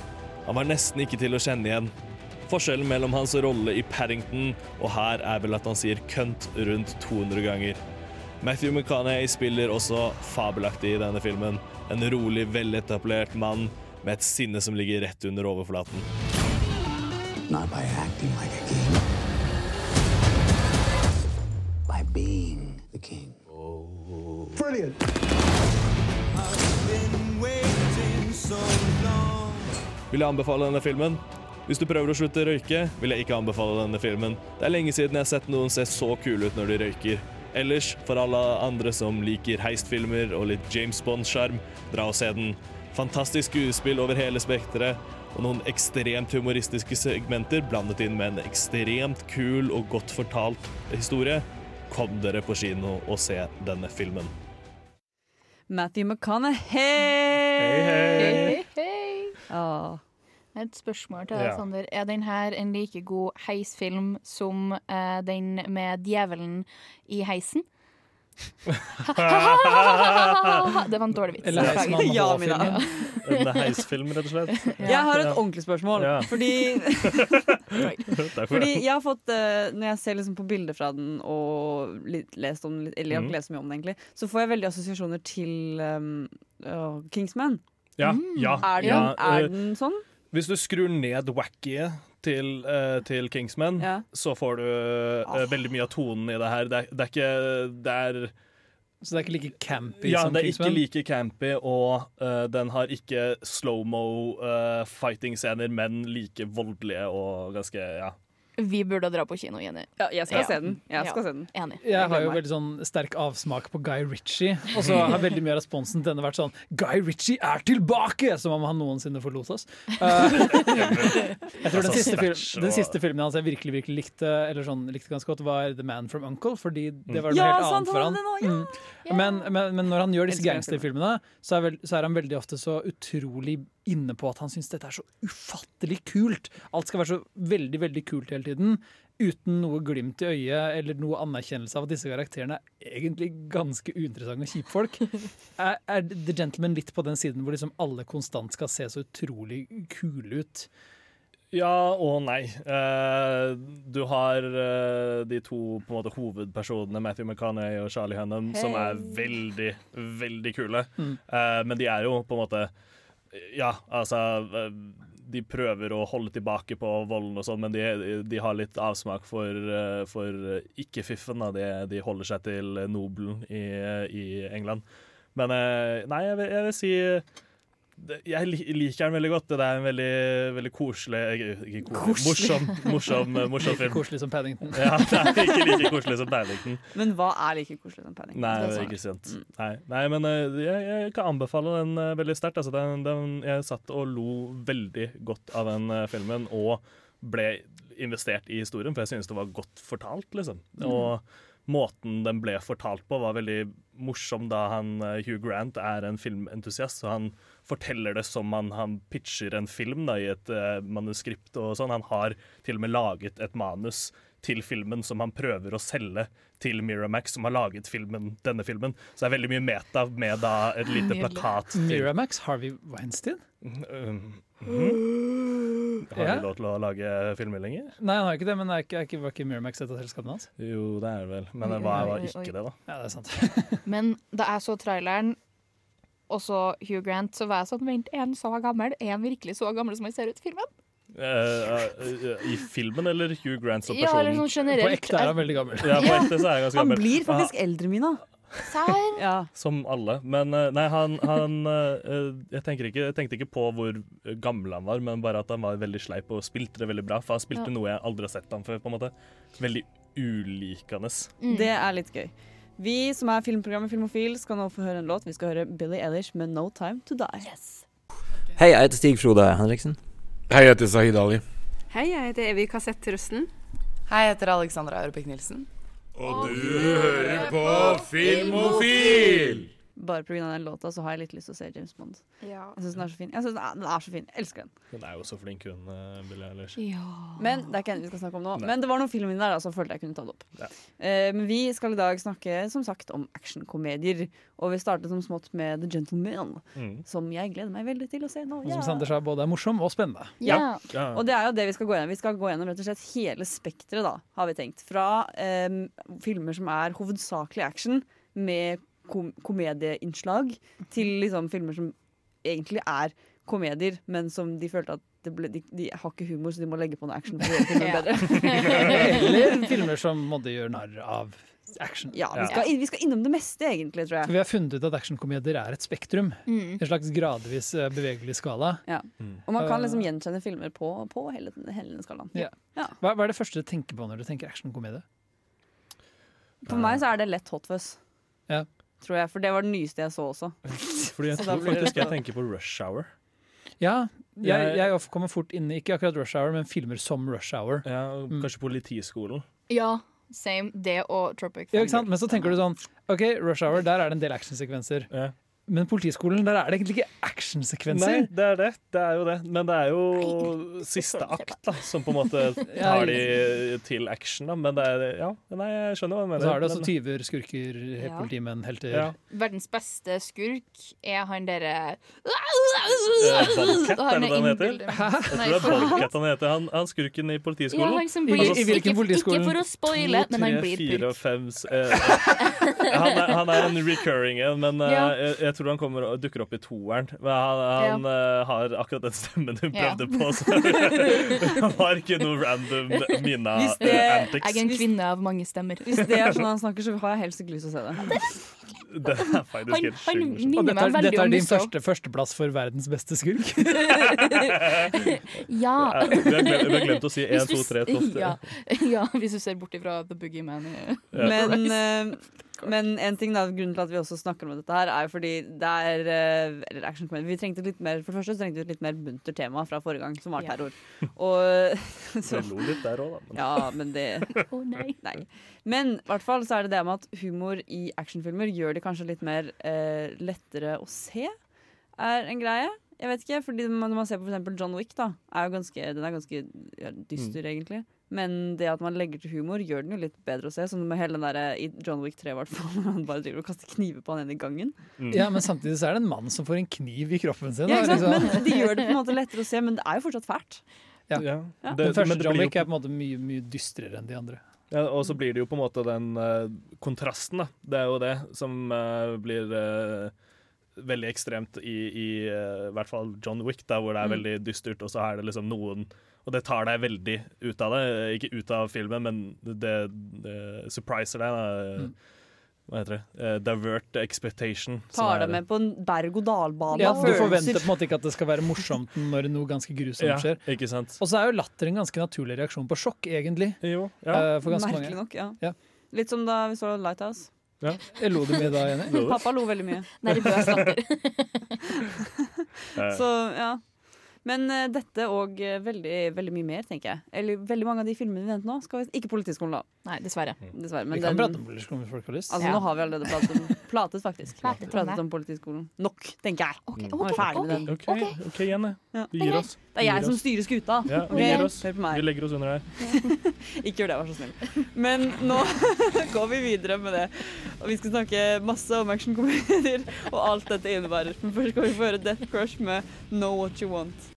Han var nesten ikke til å kjenne igjen. Forskjellen mellom hans rolle i Paddington og her er vel at han sier 'kønt' rundt 200 ganger. Matthew McConaughey spiller også fabelaktig i denne filmen. En rolig, veletablert mann med et sinne som ligger rett under overflaten. Not by acting like a king, by being the king. Brilliant! Vil jeg anbefale denne filmen? Hvis du prøver å slutte å røyke, vil jeg ikke anbefale denne filmen. Det er lenge siden jeg har sett noen se så kule ut når de røyker. Ellers, for alle andre som liker heistfilmer og litt James Bond-sjarm, dra og se den. Fantastisk skuespill over hele spekteret, og noen ekstremt humoristiske segmenter blandet inn med en ekstremt kul og godt fortalt historie. Kom dere på kino og se denne filmen. Matthew McConaughey! Hei, hei. Ah. Et spørsmål til deg, Ja. Sander. Er den her en like god heisfilm som uh, den med djevelen i heisen? det var en dårlig vits. Eller Heismann Ja, Mina. En heisfilm, rett og slett. Jeg har et ordentlig spørsmål. Ja. Fordi, fordi jeg har fått eh, Når jeg ser liksom på bilder fra den og lest om eller jeg har ikke lest så mye om den, egentlig, så får jeg veldig assosiasjoner til um, uh, Kingsman. Ja, ja, Er den, ja, er den sånn? Hvis du skrur ned wackyet til, uh, til Kingsman, Ja. så får du eh, veldig mye av tonen i det her. Det er, det er ikke det er, Så det er ikke like campy Ja, som det er Kingsman? ikke like campy, og uh, den har ikke slow-mo uh, fighting-scener, men like voldelige og ganske Ja. Vi burde dra på kino, Jenny. Ja, jeg skal Ja. se den. Jeg skal Ja. se den. Enig. Jeg har jo veldig sånn sterk avsmak på Guy Ritchie. Og så har veldig mye av responsen til denne vært sånn Guy Ritchie er tilbake! Som om han noensinne forlot oss. Uh, jeg tror den Altså, siste, film, den siste filmen hans jeg virkelig virkelig likte Eller sånn, likte ganske godt, var The Man from Uncle. Fordi det var noe Ja, helt sant, annet for han den Mm. Men, men, men når han gjør disse gangsterfilmene, så er, vel, så er han veldig ofte så utrolig inne på at han syns dette er så ufattelig kult. Alt skal være så veldig, veldig kult hele tiden. Uten noe glimt i øyet eller noe anerkjennelse av at disse karakterene er egentlig ganske uinteressante og kjipe folk. Er, er The Gentleman litt på den siden hvor liksom alle konstant skal se så utrolig kule ut? Ja og nei. Eh, du har eh, de to på en måte, hovedpersonene, Matthew McConaughey og Charlie Hunnam, som er veldig, veldig kule. Mm. Eh, men de er jo på en måte Ja, altså eh, De prøver å holde tilbake på volden og sånn, men de, de har litt avsmak for, eh, for ikke-fiffen. De, de holder seg til nobelen i, i England. Men eh, nei, jeg vil, jeg vil si jeg liker den veldig godt. Det er en veldig, veldig koselig koselig, morsom, morsom, morsom film. koselig som Paddington. Ja, det er ikke like koselig som Paddington. Men hva er like koselig som Paddington? Nei, ikke sant. Nei, nei men eh, jeg, jeg kan anbefale den eh, veldig sterkt. Altså, den, den, jeg satt og lo veldig godt av den eh, filmen, og ble investert i historien, for jeg synes det var godt fortalt, liksom. Mm. Og måten den ble fortalt på, var veldig morsom, da han Hugh Grant er en filmentusiast. Så han forteller det som han, han pitcher en film da, i et uh, manuskript og sånn. Han har til og med laget et manus til filmen som han prøver å selge til Miramax, som har laget filmen, denne filmen. Så det er veldig mye meta med da et lite plakat. til- Miramax, Harvey Weinstein? Mm -hmm. Har Ja. de lov til å lage filmer lenger? Nei, han har ikke det, men er ikke, er ikke, var ikke Miramax et av selskapene hans? Jo, det er det vel. Men det var, var ikke oi. det, da. Ja, det er sant. Men da jeg så traileren, og så Hugh Grant, så var jeg sånn Vent, er han så gammel? Er han virkelig så gammel som han ser ut i filmen? Eh, eh, I filmen eller Hugh Grant som Ja, person? eller sånn generelt. På ekte er han veldig gammel. Ja, på ekte så er han ganske Han blir faktisk Ah, eldre, Mina. Serr? Ja. Som alle. Men eh, nei, han, han jeg, ikke, jeg tenkte ikke på hvor gammel han var, men bare at han var veldig sleip og spilte det veldig bra. For han spilte Ja. noe jeg aldri har sett ham før. på en måte Veldig ulikende. Det er litt gøy. Vi som er filmprogrammet Filmofil, skal nå få høre en låt. Vi skal høre Billie Eilish med 'No Time To Die'. Hei, jeg heter Stig Frode Henriksen. Hei, jeg heter Sahid Ali. Hei, jeg heter Evy Kassett Rusten. Hei, jeg heter Alexandra Aurebekk Nilsen. Og du hører på Filmofil! Bare pga. den låta så har jeg litt lyst til å se James Bond. Ja. Jeg syns den er så fin. Jeg synes den, er, den er så fin. Jeg elsker den. Hun er jo så flink, hun uh, Billie Eilish. Men det er ikke henne vi skal snakke om nå. Nei. Men det var noen filmer der da, som følte jeg kunne ta det opp. Ja. Uh, men vi skal i dag snakke som sagt om actionkomedier. Og vi startet som smått med The Gentleman, Mm. som jeg gleder meg veldig til å se nå. Og Ja. som Sander sa, både er morsom og spennende. Ja. Og det er jo det vi skal gå gjennom. Vi skal gå gjennom rett og slett hele spekteret, da, har vi tenkt. Fra um, filmer som er hovedsakelig action med kom komedieinnslag, til liksom filmer som egentlig er komedier, men som de følte at det ble, de, de har ikke humor, så de må legge på noe action for å gjøre filmen bedre. Eller filmer som måtte gjøre narr av action. Ja, vi skal, vi skal innom det meste, egentlig, tror For jeg. vi har funnet ut at actionkomedier er et spektrum. Mm. En slags gradvis eh, bevegelig skala. Ja. Og man kan Eh, liksom gjenkjenne filmer på, på hele, hele den skalaen. Ja. Hva, hva er det første du tenker på når du tenker actionkomedie? For meg så er det lett hot fuzz, Ja. Tror jeg. For det var det nyeste jeg så også. Fordi jeg Så tror faktisk jeg tenker på Rush Hour. Ja, jeg, Jeg- kommer fort inn i ikke akkurat Rush Hour, men filmer som Rush Hour. Ja, og Kanskje Politiskolen. Ja, same. Det og Tropic Ja, ikke sant? Thunder. Men så tenker du sånn OK, Rush Hour, der er det en del actionsekvenser. Men Politiskolen, der er det egentlig ikke Nei, actionsekvenser. det er det. Det er jo det. Men det er jo siste akt da, som på en måte tar de til action. da Men det er Ja, nei, jeg skjønner hva du mener. så er det også tyver, skurker, Ja. politimenn, helter. Ja. Verdens beste skurk er han derre Eh, Bobcat, er Han det han heter? Jeg Nei, det er Bobcat han heter. Han, han skurken i politiskolen. Ja, han som blir- I- i hvilken ikke- politiskolen? ikke for å spoile, men han blir purk. fem eh, han, han er en recurring en, men eh, Ja. jeg, jeg tror han kommer og dukker opp i toeren. Men han, han eh, har akkurat den stemmen hun Ja. prøvde på, så han har ikke noe random Mina Hvis det- eh, Jeg er en kvinne av mange stemmer. Hvis det er sånn han snakker, så har jeg helst ikke lyst til å se det. Det er faktisk Han- helt han sjukt Og dette er, dette er din første førsteplass for verdens beste skurk. Ja. Ja, vi har glemt- har glemt å si Hvis en, du to, tre, s- tre. Ja, ja, hvis du ser bort ifra The Boogeyman. i- Men, eh, men en ting da, grunnen til at vi også snakker om dette her, er jo fordi det er Eller Eller comedy. Vi trengte litt mer For det første så trengte vi et litt mer bunter tema fra forrige gang, som var Ja. terror. Og Jeg lo litt der òg, da. men- Ja, men det oh, nei. Men i hvert fall så er det det med at humor i actionfilmer gjør det kanskje litt mer eh, lettere å se, er en greie. Jeg vet ikke, fordi Når man ser på for John Wick, da, er jo ganske, den er ganske ja, dyster, egentlig. Men det at man legger til humor, gjør den jo litt bedre å se. Sånn med hele den der, I John Wick 3, i hvert fall, når han bare driver og kaster kniver på han ene i gangen. Ja, Men samtidig så er det en mann som får en kniv i kroppen sin. Ja, da, ikke sant? liksom. Men De gjør det på en måte lettere å se, men det er jo fortsatt fælt. Ja. Ja. Den første men John Wick er på en måte mye, mye dystrere enn de andre. Ja, og så blir det jo på en måte den uh, kontrasten, da. Det er jo det som uh, blir uh, veldig ekstremt i, i eh, hvert fall John Wick, da, hvor det er Mm. veldig dystert, og så er det liksom noen Og det tar deg veldig ut av det. Ikke ut av filmen, men det, det surpriser deg. Da. Mm. Hva heter det? Uh, divert expectation. Tar deg med på en berg-og-dal-bane Ja, du forventer på en måte ikke at det skal være morsomt når noe ganske grusomt Ja, skjer. ikke sant? Og så er jo latter en ganske naturlig reaksjon på sjokk, egentlig. Jo, ja. for ganske Merkelig mange. nok, ja. Ja. Litt som da vi så Lighthouse. Ja. Jeg lo du mye da, Jenny? Pappa lo veldig mye. Nervøs latter. Så ja. Men uh, dette og uh, veldig, veldig mye mer, tenker jeg. Eller veldig mange av de filmene vi nevnte nå. Skal vi, ikke Politiskolen, da. Nei, dessverre. dessverre Vi kan prate om Politiskolen hvis folk har lyst. Altså, Nå har vi allerede pratet om Platet, faktisk. Platet, om pratet om Politiskolen. Nok, tenker jeg. Ok, okay, er ferdig med den. OK, okay Jenny. Ja. Du gir oss. Det er jeg som styrer skuta. Ja, vi gir oss. Hør på meg. Vi legger oss under her. Ikke gjør det, vær så snill. Men nå går vi videre med det. Og vi skal snakke masse om actionkomedier og alt dette innebærer. Men først skal vi få høre Death Crush med Know What You Want.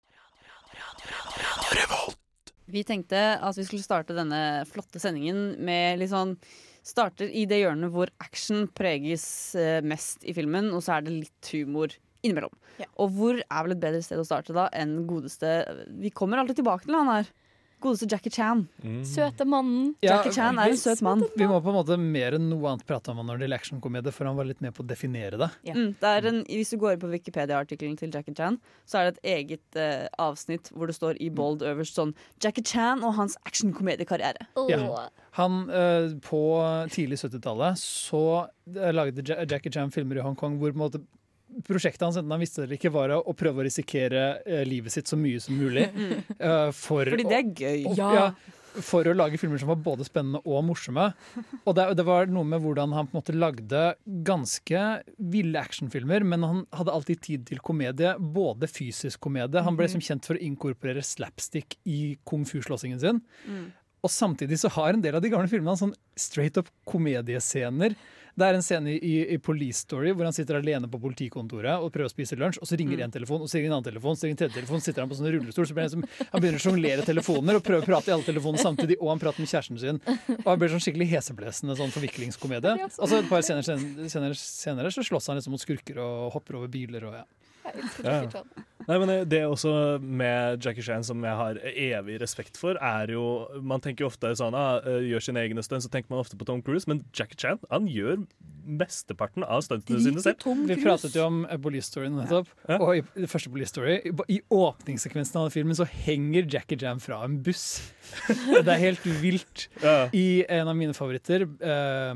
Vi tenkte at vi skulle starte denne flotte sendingen med litt sånn Starter i det hjørnet hvor action preges eh, mest i filmen, og så er det litt humor innimellom. Og hvor er vel et bedre sted å starte da enn godeste Vi kommer alltid tilbake til han her. Godeste Jackie Chan. Søte mannen. Jackie Chan er en søt mann. Vi må på en måte mer enn noe annet prate om han når det gjelder actionkomedie, for han var litt med på å definere det. Mm, det er en, hvis du går inn på Wikipedia-artikkelen til Jackie Chan, så er det et eget eh, avsnitt hvor det står i bold øverst sånn Jackie Chan og hans actionkomediekarriere. Ja. Han, eh, på tidlig 70-tallet så eh, lagde Jackie Chan filmer i Hongkong hvor på en måte prosjektet hans, enten han visste det eller ikke, var å, prøve å risikere eh, livet sitt så mye som mulig. eh, for Fordi det er gøy. å- Ja. ja, for å lage filmer som var både spennende og morsomme. Og det, det var noe med hvordan han på en måte lagde ganske ville actionfilmer, men han hadde alltid tid til komedie, både fysisk komedie. Han ble Mhm. som kjent for å inkorporere slapstick i kung fu-slåssingen sin. Mm. Og samtidig så har en del av de gamle filmene sånn straight up komediescener. Det er en scene i, i Police Story hvor han sitter alene på politikontoret og prøver å spise lunsj, og så ringer Mm. en telefon, og så ringer en annen telefon, så ringer en tredje telefon, så sitter han på sånn rullestol, så blir han, som, han begynner å sjonglere telefoner og prøver å prate i alle telefonene samtidig, og han prater med kjæresten sin. Og han blir sånn skikkelig heseblesende sånn forviklingskomedie. Og så et par scener senere, senere, senere så slåss han liksom mot skurker og hopper over biler og ja. Ja. Nei, men det- det også med Jackie Chan som jeg har evig respekt for, er jo Man tenker jo ofte sånn ah, eh, gjør sine egne stunt, så tenker man ofte på Tom Cruise, men Jackie Chan han gjør mesteparten av stuntene sine selv. Vi pratet jo om eh, Police Story nettopp, og i i første Police Story i, I åpningssekvensen av filmen så henger Jackie Chan fra en buss. det er helt vilt. I en av mine favoritter, eh,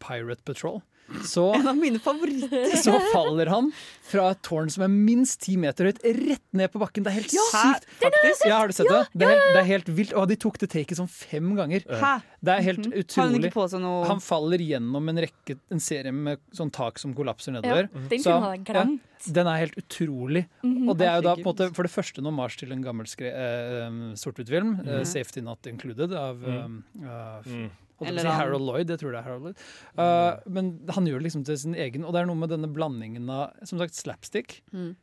Pirate Patrol, så, En av mine favoritter. så faller han fra et tårn som er minst ti meter høyt, rett ned på bakken. Det er helt Ja, sykt. sett! Ja, har du sett Ja, det? Det er, helt, det er helt vilt. Og de tok det taket sånn fem ganger. Hæ? Det er helt Mhm. Han utrolig. ikke på seg noe Han faller gjennom en rekke En serie med sånn tak som kollapser nedover. Ja, den Så han-. Ja, den er helt utrolig. Mhm. Og det er jo da på en måte for det første noe mars til en gammel skre- eh, sort-hvitt-film, eh, Mhm. 'Safety Not Included', av Mm. uh, Mm. Eller si Harold Lloyd. Jeg tror det er Harold Lloyd. Uh, men han gjør det liksom til sin egen, og det er noe med denne blandingen av som sagt slapstick Mm.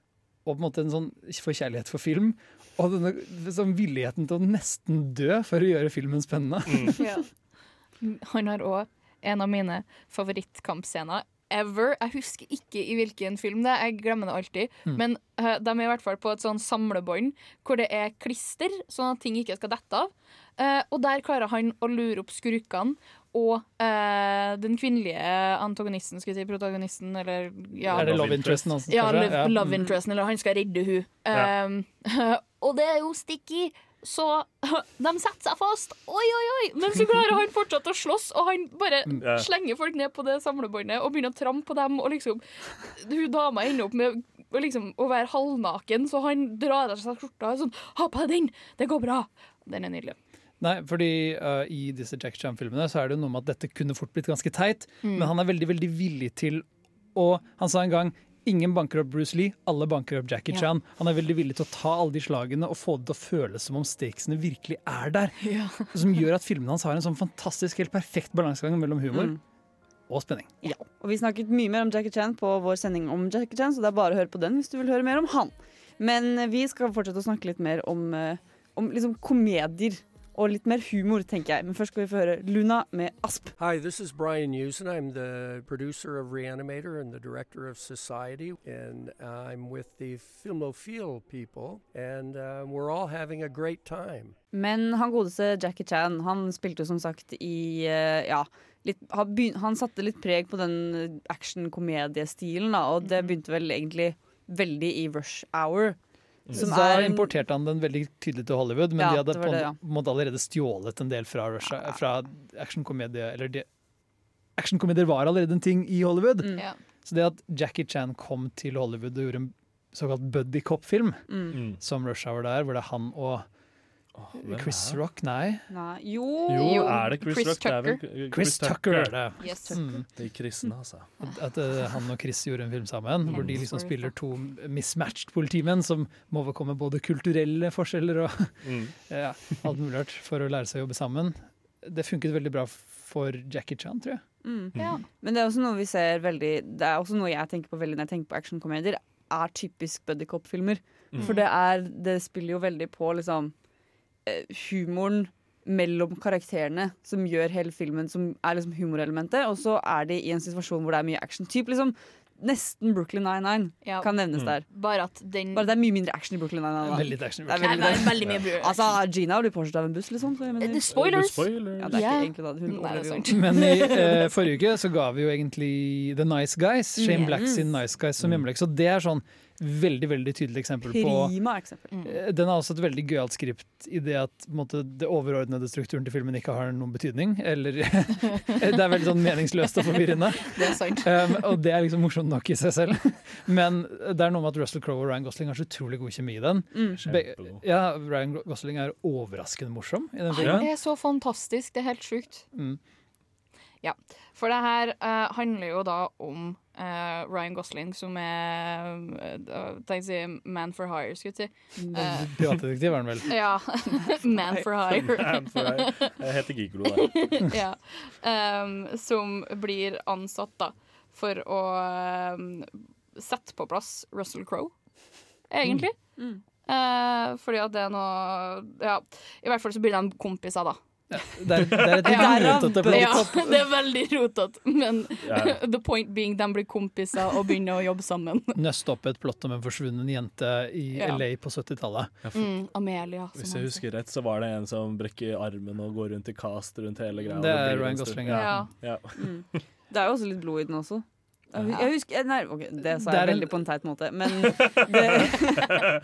og på en måte en sånn forkjærlighet for film. Og denne sånn villigheten til å nesten dø for å gjøre filmen spennende. Ja. Han har òg en av mine favorittkampscener ever. Jeg husker ikke i hvilken film det er, jeg glemmer det alltid. Mm. Men uh, de er i hvert fall på et sånn samlebånd hvor det er klister, sånn at ting ikke skal dette av. Eh, og der klarer han å lure opp skurkene og eh, den kvinnelige antagonisten, skal vi si, protagonisten, eller ja. Er det love interesten hans? Ja, love, love, love interesten, eller han skal redde hun. Ja. Um, og det er jo sticky, så de setter seg fast. Oi, oi, oi! Men så klarer han fortsatt å slåss, og han bare Mm. Ja. slenger folk ned på det samlebåndet og begynner å trampe på dem. Og liksom, hun dama ender opp med liksom, å være halvnaken, så han drar av seg skjorta og sånn Ha på deg den! Det går bra! Den er nydelig. Nei, fordi uh, i disse Jack Chan-filmene så er det jo noe med at dette kunne fort blitt ganske teit, Mm. men han er veldig, veldig villig til å Han sa en gang Ingen banker opp Bruce Lee, alle banker opp Jackie Ja. Chan. Han er veldig villig til å ta alle de slagene og få det til å føles som om stakesene virkelig er der. Som gjør at filmene hans har en sånn fantastisk, helt perfekt balansegang mellom humor Mm. og spenning. Ja. Og vi snakket mye mer om Jackie Chan på vår sending om Jackie Chan, så det er bare å høre på den hvis du vil høre mer om han. Men eh, vi skal fortsette å snakke litt mer om, eh, om liksom komedier. Og litt mer humor, tenker jeg. Men først skal vi få høre Luna med Asp. Hi, this is Brian Usen. I'm the producer of Reanimator and the director of Society, and I'm with the Filmophile people, and uh, we're all having a great time. Men han godeste Jackie Chan, han spilte som sagt i eh, Ja, litt, han, begyn- han satte litt preg på den action-komediestilen, og det begynte vel egentlig veldig i Rush Hour. Som da er importerte han den veldig tydelig til Hollywood, men Ja, de hadde det på det, en måte allerede stjålet en del fra, Russia- fra actionkomedie Eller de, actionkomedier var allerede en ting i Hollywood. Mm. Ja. Så det at Jackie Chan kom til Hollywood og gjorde en såkalt buddy cop-film, Mm. som Rush Hour der, hvor det er han og hvem Chris er? Rock, nei. Nei, jo, Jo, er det Chris, Rock? Det er vel Chris, Chris Tucker er det. Yes. Mm. De kristne, altså. At, eh, han og Chris gjorde en film sammen, hvor de liksom spiller to mismatched politimenn som må overkomme både kulturelle forskjeller og Mm. ja, alt mulig rart for å lære seg å jobbe sammen. Det funket veldig bra for Jackie Chan, tror jeg. Mm. Ja. Men det er også noe vi ser veldig Det er også noe jeg tenker på veldig når jeg tenker på actionkomedier, er typisk buddycop-filmer. Mm. For det er Det spiller jo veldig på liksom humoren mellom karakterene som gjør hele filmen, som er liksom humorelementet, og så er de i en situasjon hvor det er mye action. Typ liksom Nesten Brooklyn 99 Ja. kan nevnes Mm. der. Bare at den Bare det er mye mindre action i Brooklyn 99. da. Veldig action i Brooklyn. veldig, mye action. Altså, Gina blir påkjørt av en buss, liksom. Så jeg mener, Det er spoilers. Ja, det er Ja. ikke egentlig Nei, det. Men i uh, forrige uke så ga vi jo egentlig The Nice Guys, Shane Yes. Black sin Nice Guys som hjemmelek. Så det er sånn veldig veldig tydelig eksempel på Prima eksempel. Mm. Den har også et veldig gøyalt skript i det at på en måte, det overordnede strukturen til filmen ikke har noen betydning. Eller Det er veldig sånn meningsløst og forvirrende. Det er sant. Um, og det er liksom morsomt nok i seg selv. Men det er noe med at Russell Crowe og Ryan Gosling har så utrolig god kjemi i den. Mm. Be ja, Ryan Gosling er overraskende morsom i den Han filmen. er så fantastisk. Det er helt sjukt. Mm. Ja. For det her uh, handler jo da om eh, Ryan Gosling, som er uh, Tenk å si man for hire, skulle jeg si. Eh, Privatdetektiv er han vel. ja. man for hire. Man for hire. Jeg heter Gigolo, da. ja. Um, som blir ansatt da for å um, sette på plass Russell Crowe, egentlig. Mm. Eh, fordi at det er noe Ja, i hvert fall så blir de kompiser, da. Det er, det er et Ja. rotete plott. Ja, det er veldig rotete, men yeah. the point being de blir kompiser og begynner å jobbe sammen. Nøste opp et plott om en forsvunnen jente i Ja. LA på 70-tallet. Mm, Amelia. Hvis jeg husker rett, så var det en som brekker armen og går rundt i cast rundt hele greia. Det er Ryan. Gosling, ja. ja. ja. Mm. Det er jo også litt blod i den også. Jeg husker, nei, okay, det sa jeg veldig på en teit måte, men det,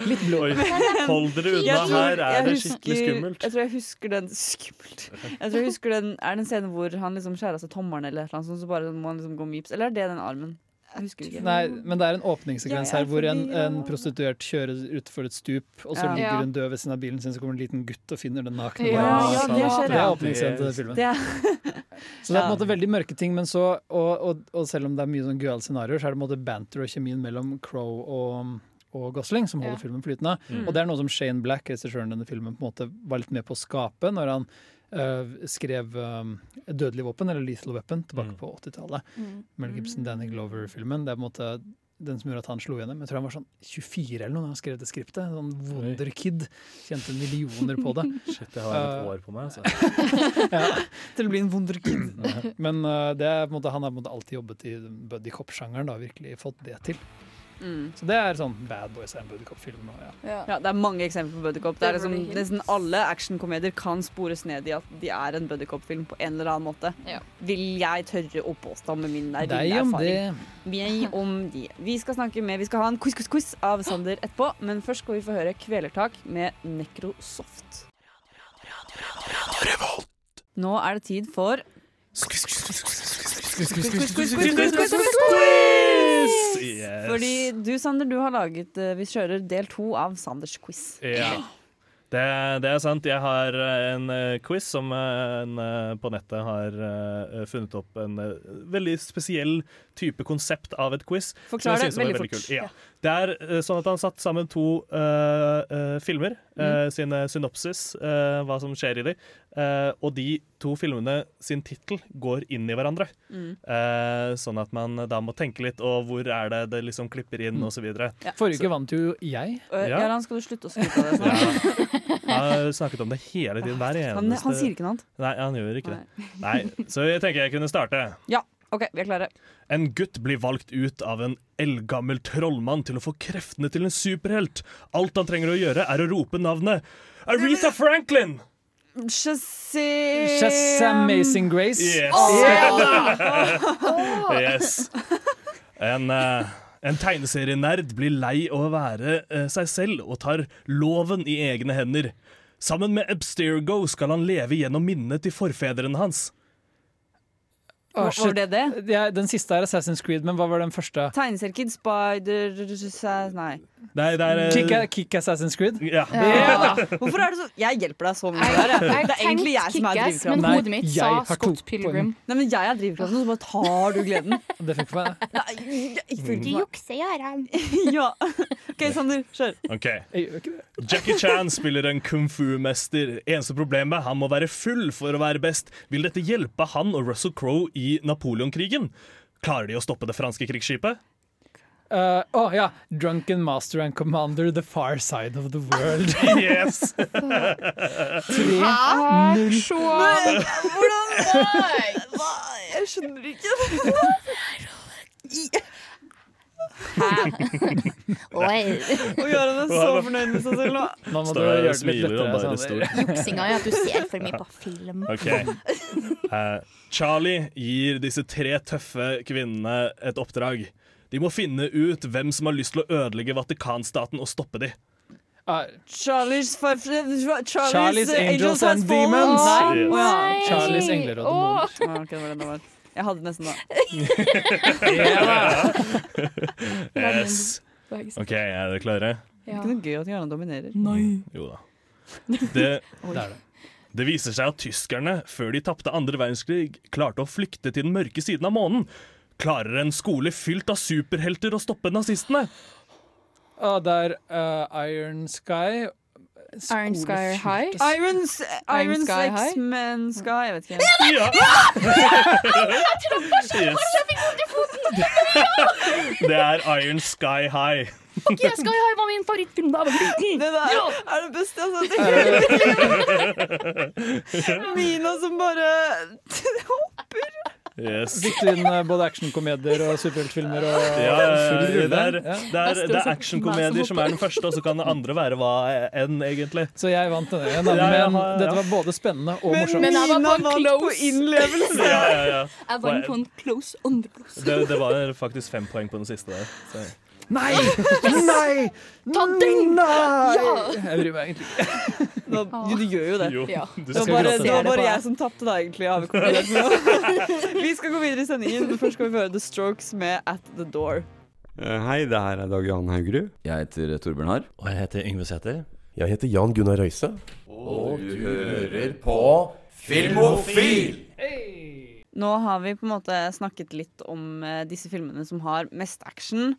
Litt blå Hold dere unna, tror- her er det husker- skikkelig skummelt. Jeg tror jeg husker den Skummelt. Jeg tror jeg husker den Er det en scene hvor han liksom skjærer av seg tommelen eller noe sånt, så bare må han liksom gå med gips? Eller er det den armen? Nei, men det er en åpningssekvens er her hvor en, en prostituert kjører utfor et stup, og så Ja. ligger hun død ved siden av bilen sin, så kommer en liten gutt og finner den nakne. Ja, ja, det skjer, det er ja. åpningsscenen til den filmen. Det Så det er på en måte veldig mørke ting, men så, og, og, og selv om det er mye sånn gøyale scenarioer, så er det på en måte banter og kjemien mellom Crow og, og Gosling som holder Ja. filmen flytende. Mm. Og det er noe som Shane Black, regissøren i denne filmen, på en måte var litt med på å skape når han skrev um, 'Dødelig våpen', eller 'Lethal Weapon', tilbake på 80-tallet. Mm. Mel Gibson, Danny Glover-filmen. Det er på en måte den som gjorde at han slo gjennom. Jeg tror han var sånn 24 eller noe da han skrev det skriptet. Sånn wonderkid. Tjente millioner på det. Shit, jeg har et Uh, år på meg, altså. ja. Til å bli en wonderkid. Men uh, det er, på en måte, han har på en måte alltid jobbet i buddy cop-sjangeren virkelig fått det til. Mm. Så det er sånn Bad Boys er en buddy cop-film. og Ja. Ja, det er mange eksempler på buddycop. Det er liksom, nesten alle actionkomedier kan spores ned i at de er en buddycop-film på en eller annen måte. Vil jeg tørre å påstå med min Deg lille om erfaring. Meg om de. Vi skal snakke med, vi skal ha en quiz-quiz-quiz av Sander etterpå, men først skal vi få høre Kvelertak med Necrosoft. Nå er det tid for Yes. Fordi du, Sander, du har laget uh, Vi kjører del to av Sanders quiz. Ja. Det, det er sant. Jeg har eh, en eh, quiz som en på nettet har funnet opp en veldig spesiell type konsept av et quiz. Forklar det veldig veldig fort. kul. Ja. Det er eh, sånn at han satt sammen to uh, uh, filmer, eh, sine synopsis, eh, hva som skjer i de, eh, og de to filmene sin tittel går inn i hverandre. Mm. Eh, sånn at man da må tenke litt, og hvor er det det liksom klipper inn, Mm. så videre. Forrige uke vant jo jeg. Ja. Ja. Skal du slutte å skryte av det? snart? Jeg har snakket om det hele tiden. Hver eneste Han, han sier ikke noe annet. Nei, han gjør ikke det. Nei, Så jeg tenker jeg kunne starte. Ja, OK, vi er klare. En gutt blir valgt ut av en eldgammel trollmann til å få kreftene til en superhelt. Alt han trenger å gjøre, er å rope navnet Aretha Franklin! Shazam Shazam Amazing Grace. Yes. yes. En, eh, en tegneserienerd blir lei av å være eh, seg selv og tar loven i egne hender. Sammen med Abstergo skal han leve gjennom minnene til forfedrene hans. Å, Var- det det? Ja, den siste er Assassin's Creed, men hva var den første? Tegneserkid, Spider Nei. Det er, det er, eh, Kick, kick Assassin's Creed? Ja. Ja. Hvorfor er det så Jeg hjelper deg så mye der. jeg. Jeg Det er egentlig jeg som er drivkraften. Men hodet mitt sa Scott Pilgrim. Nei, men jeg er drivkraften, så bare tar du gleden. Det fikk meg. Du jukser, Jarand. ja. OK, Sander, kjør. Ok. Jackie Chan spiller en kung fu-mester. Eneste problemet, han må være full for å være best. Vil dette hjelpe han og Russell Crowe i Napoleonkrigen? Klarer de å stoppe det franske krigsskipet? Uh, oh, ja! Drunken Master and Commander, The Far Side of the World. Yes! Tre, Hæ? null Så Hvordan Hva? Jeg skjønner ikke. Oi. Å gjøre er så fornøyd med seg selv nå. Nå må du gjøre det litt lettere. Juksinga er at du ser for mye på film. Okay. Uh, Charlie gir disse tre tøffe kvinnene et oppdrag. De må finne ut hvem som har lyst til å ødelegge Vatikanstaten og stoppe de. Ah, Charlies, Charlies, Charlie's Angels Angels and. Demons. Nei. Å, ja. Nei. Charlie's Engler og demoner. Oh. ok, Jeg hadde nesten det. Yes. OK, er dere klare? Det er ikke noe gøy at Jarand dominerer. Nei. Jo da. Det, Det er det. det viser seg at tyskerne, før de tapte andre verdenskrig, klarte å flykte til den mørke siden av månen. Klarer en skole fylt av superhelter å stoppe nazistene? Ah, det er uh, Iron Sky. Iron Sky High? Irons, Iron Irons Sky High? X-Men Sky, jeg vet ikke. Ja. Jeg trodde Yes. jeg fikk vondt i foten! Det er Iron Sky High. Ok, Sky High var min favorittfilm da jeg var liten! Det der Ja. er det beste jeg har sett. Mina som bare hopper. Yes. Fikk du inn uh, både actionkomedier og superheltfilmer og Ja, det er, det er, det er actionkomedier som er den første, og så kan det andre være hva enn, egentlig. Så jeg vant gangen, da, Ja, ja, ja. dette var både spennende og Men morsomt. Men jeg var på close. på innlevelse. Ja, ja, ja. Jeg vant på en close andreplass. Det, det var faktisk fem poeng på den siste der. Så. Nei! Nei! Ta den! Nei! Ja. Jeg bryr meg egentlig ikke. Jo, du gjør jo det. Jo, Ja. Det var bare, det var bare jeg som tapte, da, egentlig. Vi, skal gå videre i sendingen, men først skal vi høre The Strokes med At The Door. Eh, Hei, det her er Dag Jan Haugerud. Jeg heter Torbjørn Harr. Og jeg heter Yngve Sæther. Jeg heter Jan Gunnar Røise. Og du hører på Filmofil! Nå har vi på en måte snakket litt om eh, disse filmene som har mest action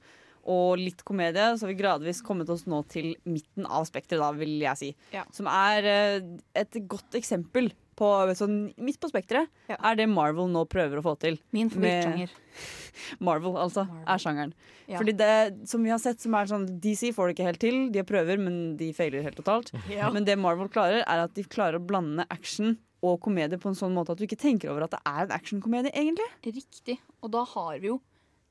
og litt komedie, så har vi gradvis kommet oss nå til midten av spekteret, da, vil jeg si. Ja. Som er eh, et godt eksempel på sånn midt på spekteret, Ja. er det Marvel nå prøver å få til. Min favorittsjanger. Marvel, altså, er sjangeren. Ja. Fordi det som vi har sett, som er sånn DC får det ikke helt til. De har prøver, men de feiler helt totalt. Ja. Men det Marvel klarer, er at de klarer å blande action og komedie på en sånn måte at du ikke tenker over at det er en actionkomedie, egentlig. Riktig. Og da har vi jo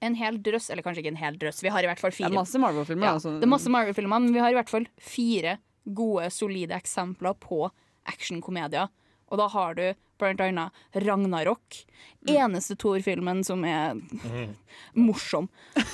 en hel drøss, eller kanskje ikke en hel drøss, vi har i hvert fall fire. Det er masse Marvel-filmer. Ja, altså. det er masse Marvel-filmer, men vi har i hvert fall fire gode, solide eksempler på actionkomedier. Og da har du blant annet Ragnarok. Mm. Eneste Thor-filmen som er morsom.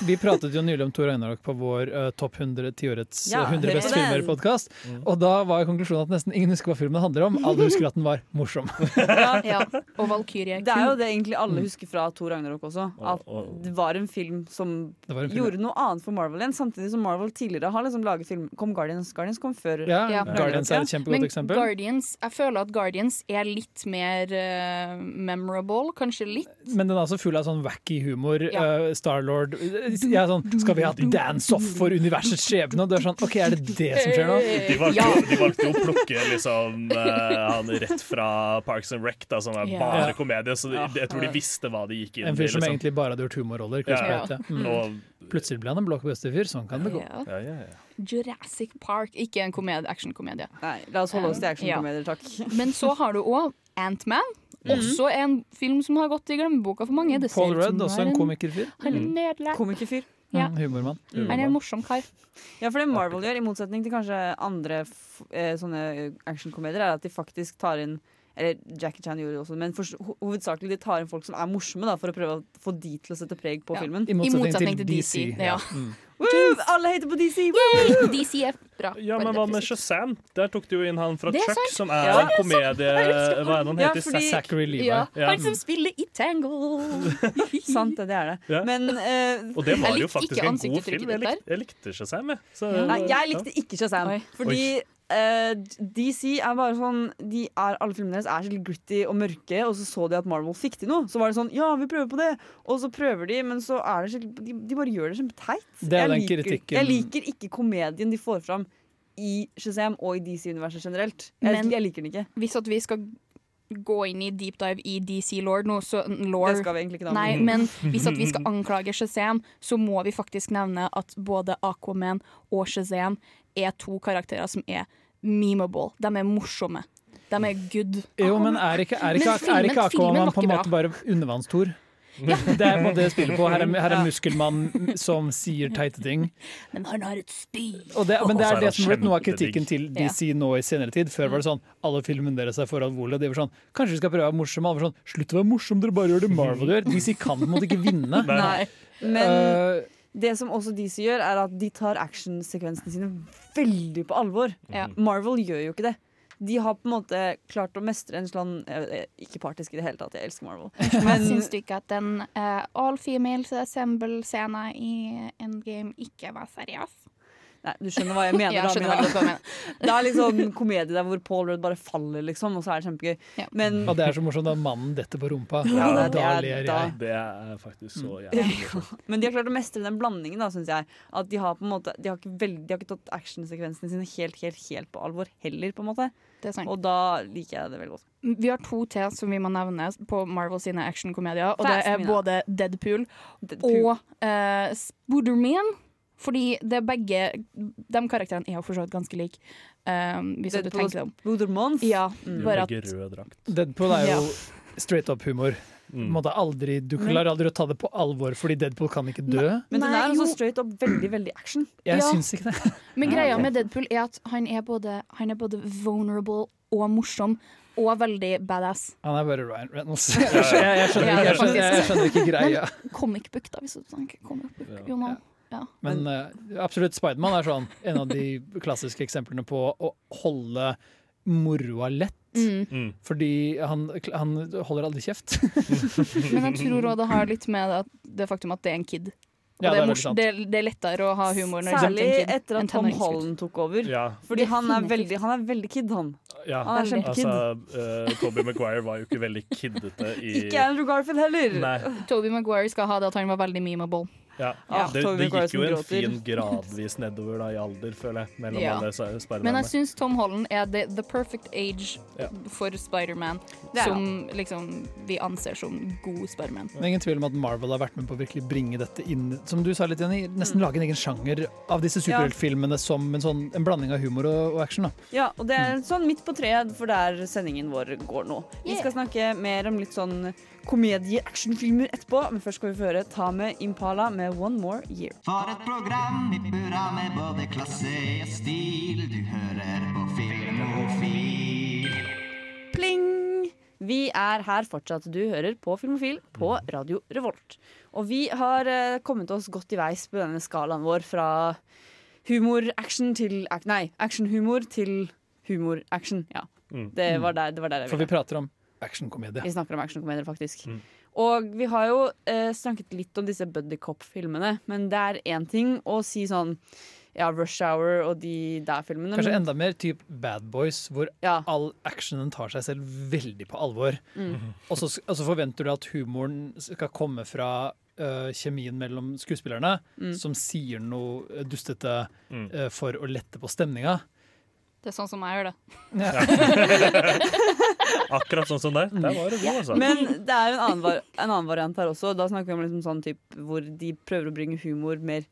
Vi pratet jo nylig om Thor Ragnarok på vår uh, Topp 100 tiårets Ja, uh, 100 hør beste på den. filmer-podkast. Og da var konklusjonen at nesten ingen husker hva filmen handler om. Alle husker at den var morsom. Ja, og Valkyrie. Det er jo det egentlig alle husker fra Thor Ragnarok også. At det var en film som en film. gjorde noe annet for Marvel igjen. Samtidig som Marvel tidligere har liksom laget film Kom Guardians? Guardians kom før. Ja, Ja. Guardians er et kjempegodt Men eksempel. Guardians, jeg føler at Guardians er litt mer eh, memorable, kanskje litt. Men den er også full av sånn wacky humor. Ja. Uh, Starlord er sånn Skal vi ha dance-off for universets skjebne? Og du er sånn OK, er det det som skjer nå? De valgte, Ja. jo, de valgte jo å plukke liksom, eh, han rett fra Parks and Rec, da, som er Ja. bare Ja. komedie. Så de, jeg tror de visste hva de gikk inn En fyr som Liksom. egentlig bare hadde gjort humorroller. Ja. Ja. Mm. Plutselig ble han en blockbuster-fyr. Sånn kan det gå. Ja. ja, ja, ja. Jurassic Park, ikke en komedie, actionkomedie. Nei, la oss holde oss til actionkomedier, takk. Men så har du òg Antman. Også en film som har gått i glemmeboka for mange. Det Paul Rudd, også en er komikerfyr. Han er nedlagt. Komikerfyr. Ja. Mm, humormann. Han er en morsom kar. Ja, for det Marvel gjør, i motsetning til kanskje andre f eh, sånne actionkomedier, er at de faktisk tar inn eller Jackie Chan gjorde det også, men for, ho hovedsakelig de tar inn folk som er morsomme, da, for å prøve å få de til å sette preg på Ja. filmen. I motsetning, til DC. Ja. Mm. Woo! Alle hater på DC! Woo! DC er bra. Ja, men hva med. Shazam? Der tok du jo inn han fra Chuck, sant. som er Ja. en komedie... Hva er det han Ja, heter? fordi- Zachary Levi. Ja, Ja. Han som spiller i Tangle. Sant, det, det er det. Ja. Men uh, Og det var jo faktisk en god film. Jeg likte, jeg likte Shazam, jeg. Så, Nei, jeg likte ikke Shazam. Fordi eh, DC er bare sånn de er, Alle filmene deres er så gritty og mørke, og så så de at Marvel fikk til noe. Så var det sånn Ja, vi prøver på det! Og så prøver de, men så er det skikkelig de, de bare gjør det kjempeteit. Det er Jeg den liker, kritikken- jeg liker ikke komedien de får fram i Shazam og i DC-universet generelt. Jeg, Men- jeg liker den ikke. Hvis at vi skal gå inn i deep dive i DC Lord nå, så Lore, Det skal vi egentlig ikke nevne. Nei, men hvis at vi skal anklage Shazam, så må vi faktisk nevne at både Aquaman og Shazam er to karakterer som er memeable. De er morsomme. De er good. Jo, men er ikke, er ikke, er ikke Aquaman på en måte bare undervannstor? Det er på det jeg spiller på. Her er, her er muskelmann som sier teite ting. Men han har et spyd. Og det, men det er det som har blitt noe av kritikken til Ja. DC nå i senere tid. Før var det sånn alle filmene deres er for alvorlige. De var sånn Kanskje vi skal prøve å være morsomme? Alle var sånn Slutt å være morsom, dere bare gjør det Marvel gjør. DC kan på en måte ikke vinne. Nei. Men Eh, det som også DC gjør, er at de tar actionsekvensene sine veldig på alvor. Ja. Marvel gjør jo ikke det. De har på en måte klart å mestre en sånn er Ikke partisk i det hele tatt, jeg elsker Marvel. Men syns du ikke at den uh, all females assemble-scenen i Endgame ikke var seriøs? Nei, Du skjønner hva jeg mener? Ja, da, jeg mener. Det er liksom komedie der hvor Paul Rudd bare faller, liksom, og så er det kjempegøy. Men og det er så morsomt da mannen detter på rumpa. Ja, det- da er- ler da- jeg. Det er faktisk så jævlig morsomt. Men de har klart å mestre den blandingen, da, syns jeg. At de har på en måte De har ikke, veldig, de har ikke tatt actionsekvensene sine helt, helt, helt på alvor heller, på en måte. Det er sant. Og da liker jeg det veldig godt. Vi har to til som vi må nevne på Marvel sine actionkomedier. Og det er både Deadpool, Deadpool. og uh, Spiderman. Fordi det er begge De karakterene er jo for så vidt ganske like. Um, hvis du Deadpool og tenker deg om. Spidermans. Ja, Mm. bare at Begge rød drakt. Deadpool er jo straight up humor. Mm. Måtte aldri, du klarer aldri å ta det på alvor fordi Deadpool kan ikke dø. Men den er jo. også straight up veldig, veldig action. Jeg Ja. syns ikke det. Men greia med Deadpool er at han er både, han er både vulnerable og morsom. Og veldig badass. Han er bare Ryan Reynolds. Jeg, jeg, skjønner, ikke- jeg, skjønner, jeg, skjønner ikke greia. Men comic book, da, hvis du tenker comic book. You know. Ja. Men uh, absolutt, Spiderman er sånn en av de klassiske eksemplene på å holde moroa lett. Mm. Mm. Fordi han, han holder aldri kjeft. Men jeg tror òg det har litt med det, det faktum at det er en kid. Og Ja, det, det er det, er- det er lettere å ha humor når Særlig en kid. etter at Tom. Holland tok over. Ja. Fordi han er, veldig, han er veldig kid, han. Ja, Han er kjempekid. altså, uh, Toby Maguire var jo ikke veldig kiddete i Ikke Andrew Garfield heller. Nei. Toby Maguire skal ha det at han var veldig memeable. Ja. Ja, det, det gikk jo en gråter. fin gradvis nedover da, i alder, føler jeg, mellom Ja. alle disse Men jeg syns Tom Holland er the, the perfect age Ja. for Spiderman, Det er som liksom vi anser som god Spiderman. Det er ingen tvil om at Marvel har vært med på å virkelig bringe dette inn Som du sa litt, Jenny, nesten lage en egen sjanger av disse superheltfilmene som en, sånn, en blanding av humor og, og action. Da. Ja, og det er sånn midt på treet for der sendingen vår går nå. Vi skal snakke mer om litt sånn komedie-actionfilmer etterpå, men først skal vi få høre Ta med Impala med One More Year. For et program i burra med både klasse og stil. Du hører på Filmofil. Pling! Vi er her fortsatt. Du hører på Filmofil på Radio Revolt. Og vi har eh, kommet oss godt i veis på denne skalaen vår fra humor-action til Nei, action-humor til humor-action. Ja. Mm. Det var der, det var der jeg For vi prater om actionkomedie. Vi snakker om actionkomedier, faktisk. Mm. Og vi har jo eh, snakket litt om disse buddy cop-filmene, men det er én ting å si sånn ja, Rush Hour og de der filmene. Kanskje enda mer typ Bad Boys, hvor all actionen tar seg selv veldig på alvor. Mm. Og, så, og så forventer du at humoren skal komme fra uh, kjemien mellom skuespillerne, Mm. som sier noe dustete øh, for å lette på stemninga. Det er sånn som jeg gjør det. Akkurat sånn som deg. Der var det god, altså. Men det er jo en annen, var en annen variant her også. Da snakker vi om liksom sånn typ hvor de prøver å bringe humor mer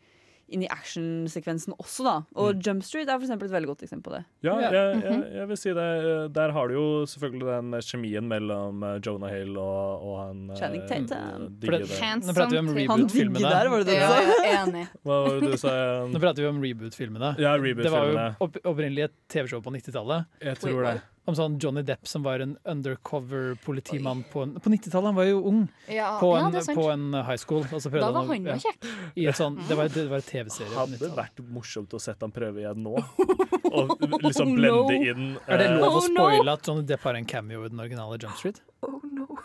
inn i actionsekvensen også, da. Og Mm. Jump Street er for et veldig godt eksempel på det. Ja, jeg, jeg, Mhm. jeg vil si det. Der har du jo selvfølgelig den kjemien mellom eh, Jonah Hill og, og han eh, Channing Tatum. Nå prater vi om reboot-filmene. Ja, sa? jeg enig. Hva var det du sa? Nå prater vi om reboot-filmene. Ja, reboot Det var jo opp, opprinnelig et TV-show på 90-tallet. Jeg tror det. Om sånn Johnny Depp som var en undercover politimann på, på 90-tallet. Han var jo ung Ja, på, ja, en, på en high school. og så Da var han jo ja, kjekk. I et sånn, det var, var en TV-serie. Hadde 90-tallet. vært morsomt å sette han prøve igjen nå. Og liksom Oh, blende no. inn Er det eh, lov å spoile at Johnny Depp har en cameo i den originale Jump Street?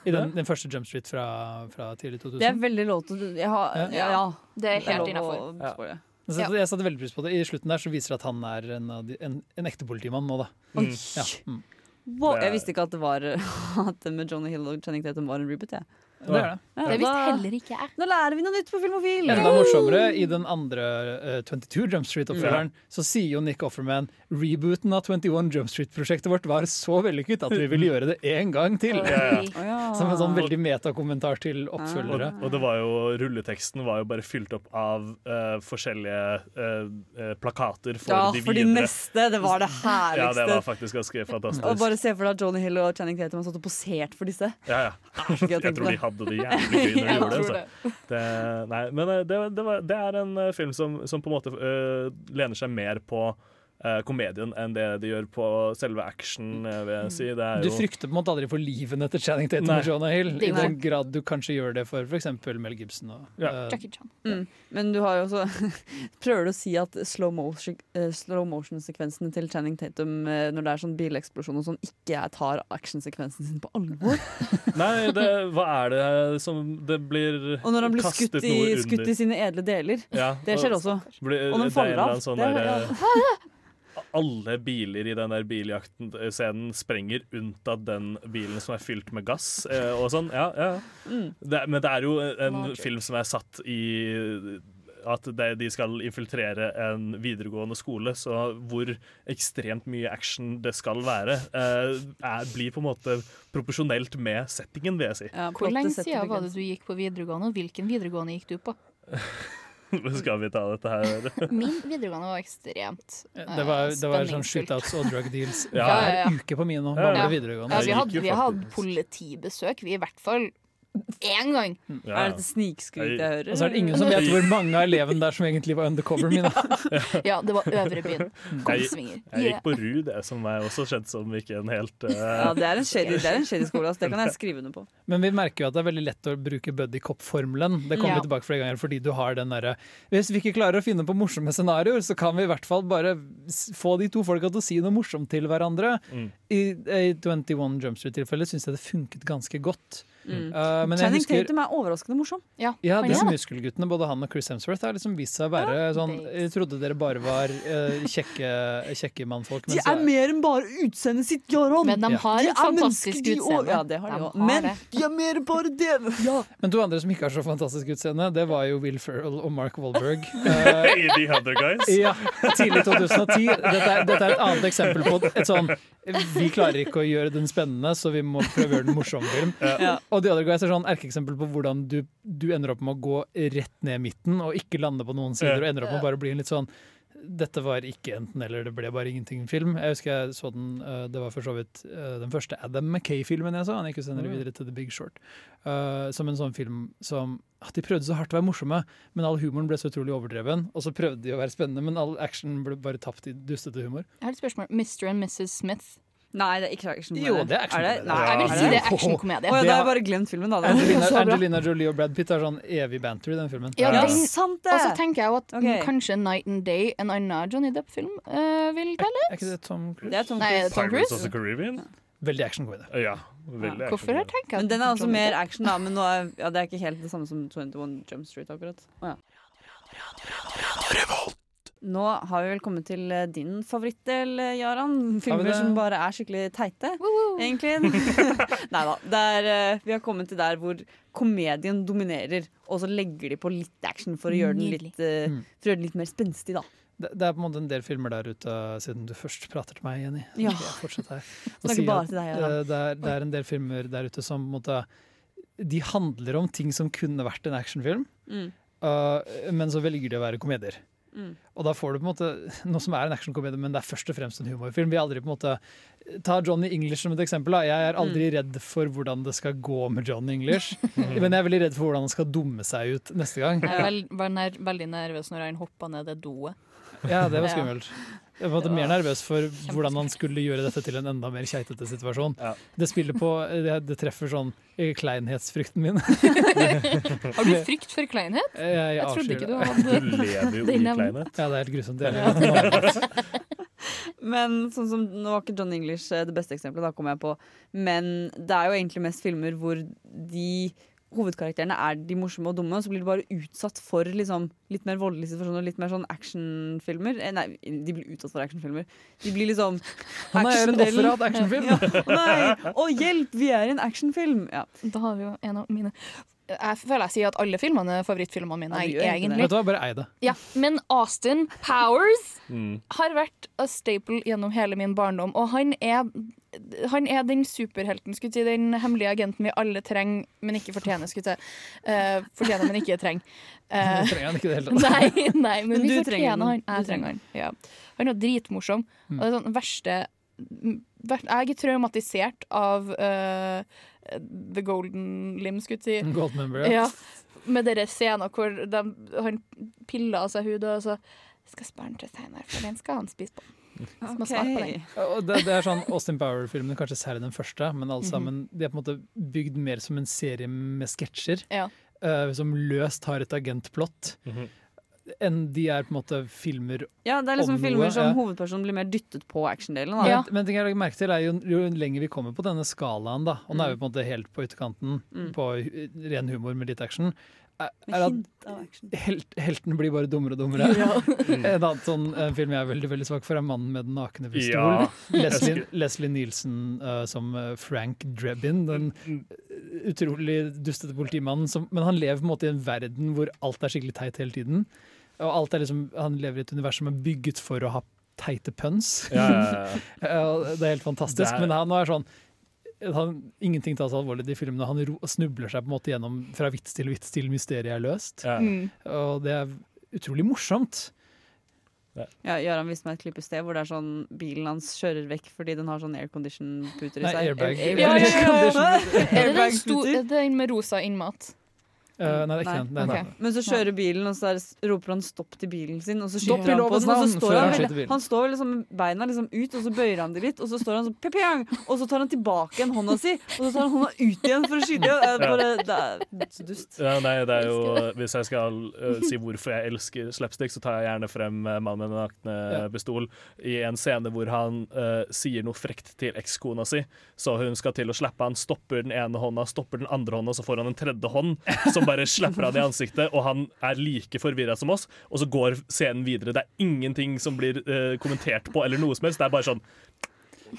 I den, den første Jump Street fra, fra tidlig 2000? Det er veldig lov til å har, Ja. ja. ja. Det er helt innafor. Ja. Så Jeg satte veldig pris på det. I slutten der så viser det at han er en, en, en ekte politimann nå, da. Mm. Ja. Mm. Wow, jeg visste ikke at det var at det med Johnny Hill og Channing Tatum var en reboot. Jeg. Det er det. Ja, Det visste heller ikke jeg. Nå lærer vi noe nytt på Filmofil! Enda morsommere, i den andre uh, 22 Jump Street-oppfølgeren, så sier jo Nick Offerman rebooten av 21 Jump Street-prosjektet vårt var så vellykket at vi ville gjøre det én gang til. Ja, ja. Som en sånn veldig metakommentar til Og, oppfølgere. og det var jo, rulleteksten var jo bare fylt opp av uh, forskjellige uh, eh, plakater for Ja, de for de neste, det var det herligste. Ja, det var faktisk ganske fantastisk. Og bare se for deg Johnny Hill og Channing Tatum har stått og posert for disse. Ja, ja. Jeg tror de det. Hadde det jævlig gøy når de gjorde det. Altså. det nei, men eh, det, det, var, det er en eh, film som, som på en måte uh, lener seg mer på komedien enn det de gjør på selve action, eh, vil jeg si. Det er Du jo frykter på en måte aldri for livene til Channing Tatum Nei. og Jonah Hill, i den grad du kanskje gjør det for f.eks. Mel Gibson. Og, eh, Jackie Chan. Mm. Men du har jo også Prøver du å si at slow motion-sekvensene motion til Channing Tatum eh, når det er sånn bileksplosjon og sånn, ikke tar actionsekvensen sin på alvor? Nei, det, hva er det som det blir kastet noe under? Og når han blir skutt i, skutt i sine edle deler. Ja, det skjer og- også. Blir- Og når er faller av. sånn Det er- der, ja. alle biler i den der biljakten-scenen sprenger unntatt den bilen som er fylt med gass eh, og sånn. Ja, ja. Mm. Det, men det er jo en Magic. film som er satt i at det, de skal infiltrere en videregående skole, så hvor ekstremt mye action det skal være, eh, er, blir på en måte proporsjonelt med settingen, vil jeg si. Hvor lenge siden var det du gikk på videregående, og hvilken videregående gikk du på? Skal vi ta dette her? Min videregående var ekstremt uh, Det var, det var sånn shootouts og drug deals Ja. hver Ja, ja, ja. uke på min og Ja. Bamble videregående. Ja, vi hadde, vi hadde politibesøk, vi i hvert fall én gang. Er dette snikskryt jeg hører? Og så er det ingen som vet hvor mange av elevene der som egentlig var undercover mine. Ja, det var Øvre byen. Jeg, Kongsvinger. jeg gikk på RU, det som er også kjent som ikke en helt uh... Ja, det er en shady, det er en shady skole, altså. det kan jeg skrive under på. Men vi merker jo at det er veldig lett å bruke buddy cop-formelen. Det kommer Ja. vi tilbake flere ganger fordi du har den derre Hvis vi ikke klarer å finne på morsomme scenarioer, så kan vi i hvert fall bare få de to folka til å si noe morsomt til hverandre. Mm. I, I 21 Jump Street-tilfellet syns jeg det funket ganske godt. Mm. Uh, men jeg Channing husker Tatum er overraskende morsom. Ja, ja, disse muskelguttene, både han og Chris Hemsworth, har liksom vist seg å være sånn Jeg trodde dere bare var uh, kjekke, kjekke mannfolk. De er mer enn bare utseendet sitt, Jaron! Men de har ja. et fantastisk utseende. Ja, det har de De har Men det. de er mer enn bare det! Ja. Men to andre som ikke har så fantastisk utseende, det var jo Will Ferrell og Mark Wahlberg. Eh, I The Other Guys. Ja, tidlig 2010. Dette er, dette er et annet eksempel på et sånn Vi klarer ikke å gjøre den spennende, så vi må prøve å gjøre den morsom film. Ja. Og The Other Guys er sånn erkeeksempel på hvordan du, du ender opp med å gå rett ned midten og ikke lande på noen sider, og ender opp med å bare bli en litt sånn dette var ikke enten-eller, det ble bare ingenting-film. Jeg husker jeg så den, eh, Det var for så vidt eh, den første Adam McKay-filmen jeg så. Han gikk jo senere Mm. videre til The Big Short. Uh, som en sånn film som at De prøvde så hardt å være morsomme, men all humoren ble så utrolig overdreven. Og så prøvde de å være spennende, men all action ble bare tapt i dustete humor. Jeg har et spørsmål. Mr. and Mrs. Smith. Nei, det er ikke actionkomedie. Jo, det er actionkomedie. Nei, Jeg vil er si det er actionkomedie. Oh, ja, Det da har jeg bare glemt filmen, da. Angelina. Angelina Jolie og Brad Pitt har sånn evig banter i den filmen. Ja, det er sant det! Og så tenker jeg jo at Ok. mm, kanskje Night and Day, en annen Johnny Depp-film, uh, vil telle. Er ikke det Tom Cruise? Det er Tom Nei, Cruise. Tom Pirates of the Caribbean. Veldig actionkomedie. Ja, veldig Ja, hvorfor har jeg tenkt Men den er altså mer action, da. Men nå er, ja, det er ikke helt det samme som 21 Jump Street, akkurat. Oh, ja. Nå har vi vel kommet til eh, din favorittdel, eh, Jaran. Filmer det? som bare er skikkelig teite, egentlig. Nei da. Er, eh, vi har kommet til der hvor komedien dominerer, og så legger de på litt action for å gjøre den litt, Mm. for å gjøre den litt mer spenstig, da. Det, det er på en måte en del filmer der ute, siden du først prater til meg, Jenny. Ja. Jeg her. Snakker si bare til deg, ja. eh, det, er, det er en del filmer der ute som på en måte De handler om ting som kunne vært en actionfilm, Mm. uh, men så velger de å være komedier. Mm. Og da får du på en måte noe som er en actionkomedie, men det er først og fremst en humorfilm. Vi er aldri på en måte Ta Johnny English som et eksempel. Da. Jeg er aldri Mm. redd for hvordan det skal gå med Johnny English, men jeg er veldig redd for hvordan han skal dumme seg ut neste gang. Jeg var veldig nervøs når han hoppa ned det doet. Ja, det var Ja. Jeg var mer nervøs for hvordan han skulle gjøre dette til en enda mer keitete situasjon. Det spiller på Det, det treffer sånn eh, kleinhetsfrykten min. Har du frykt for kleinhet? Jeg, jeg, Jeg trodde ikke du hadde Du lever jo i kleinhet. Ja, det er helt grusomt. Det er Men sånn som, nå var ikke John English eh, det beste eksempelet, da kom jeg på. Men det er jo egentlig mest filmer hvor de hovedkarakterene er de morsomme og dumme, og så blir de bare utsatt for liksom, litt mer voldelige situasjoner, litt mer sånn actionfilmer. Eh, nei, de blir utsatt for actionfilmer. De blir liksom Han er en actiondelen. offer av et actionfilm. Ja. Å nei! Å hjelp, vi er i en actionfilm! Ja. Da har vi jo en av mine Jeg føler jeg sier at alle filmene er favorittfilmene mine, Ja, jeg, egentlig. Vet du hva, bare ei det. Ja, men Austin Powers Mm. har vært a staple gjennom hele min barndom. Og han er, han er den superhelten, si, den hemmelige agenten vi alle trenger, men ikke fortjener. skulle si. uh, fortjener, men ikke trenger. Du Trenger han ikke det hele tatt. Nei, nei, men, Men vi fortjener han. Du Jeg trenger han. Ja. Han er dritmorsom. Og det er sånn verste Jeg er traumatisert av eh, The Golden Limb, skulle jeg si. Gold member, ja. ja. Med den scenen hvor de, han piller av seg hudet, og så skal spørre han til seinere, for den skal han spise på. Okay. det, det er sånn Austin Bower-filmene, kanskje særlig den første, men alle Mhm. sammen de er på en måte bygd mer som en serie med sketsjer. Ja. Uh, som løst har et agentplott. Enn de er på en måte filmer Ja, det er liksom filmer noe, som ja. hovedpersonen blir mer dyttet på actiondelen. Men, men ting jeg legger merke til er jo, jo lenger vi kommer på denne skalaen, da, og nå er vi på en måte helt på ytterkanten Mm. på ren humor med litt action, er, er at helt, heltene blir bare dummere og dummere. Ja. en annen sånn en film jeg er veldig veldig svak for, er 'Mannen med den nakne pistol'. Ja. Leslie, Leslie Nielsen uh, som eh, Frank Drebin, den eh, utrolig dustete politimannen. Som, men han lever på en måte i en verden hvor alt er skikkelig teit hele tiden. Og alt er liksom, han lever i et univers som er bygget for å ha teite puns. Ja, ja, det er helt fantastisk. Det er- Men han er sånn han, Ingenting tas alvorlig i filmene. Han ro, snubler seg på en måte gjennom fra vits til vits til mysteriet er løst. Ja. Mm. Og det er utrolig morsomt. Ja, Gøran viste meg et klipp i sted hvor det er sånn bilen hans kjører vekk fordi den har sånn aircondition-puter i Nei, seg. airbag. Air- air, ja, ja, ja. Er det den, sto, er det den med rosa innmat? Eh, nei, det er ikke den. Det en ok. annen. Men så kjører bilen, og så der, roper han stopp til bilen sin, og så skyter han på den. Og så står han, han veldig- bilen. han står liksom med beina liksom ut, og så bøyer han det litt, og så står han sånn og så tar han tilbake igjen hånda si, og så tar han hånda ut igjen for å skyte er bare, det er så dust. Ja, nei, det er jo, hvis jeg skal uh, si hvorfor jeg elsker slapstick, så tar jeg gjerne frem uh, Mannen med den nakne Ja. pistol i en scene hvor han sier noe frekt til ekskona si, så hun skal til å slappe han, stopper den ene hånda, stopper den andre hånda, så får han en tredje hånd som bare slapper han i ansiktet, og han er like forvirra som oss, og så går scenen videre. Det er ingenting som blir uh, kommentert på eller noe som helst, det er bare sånn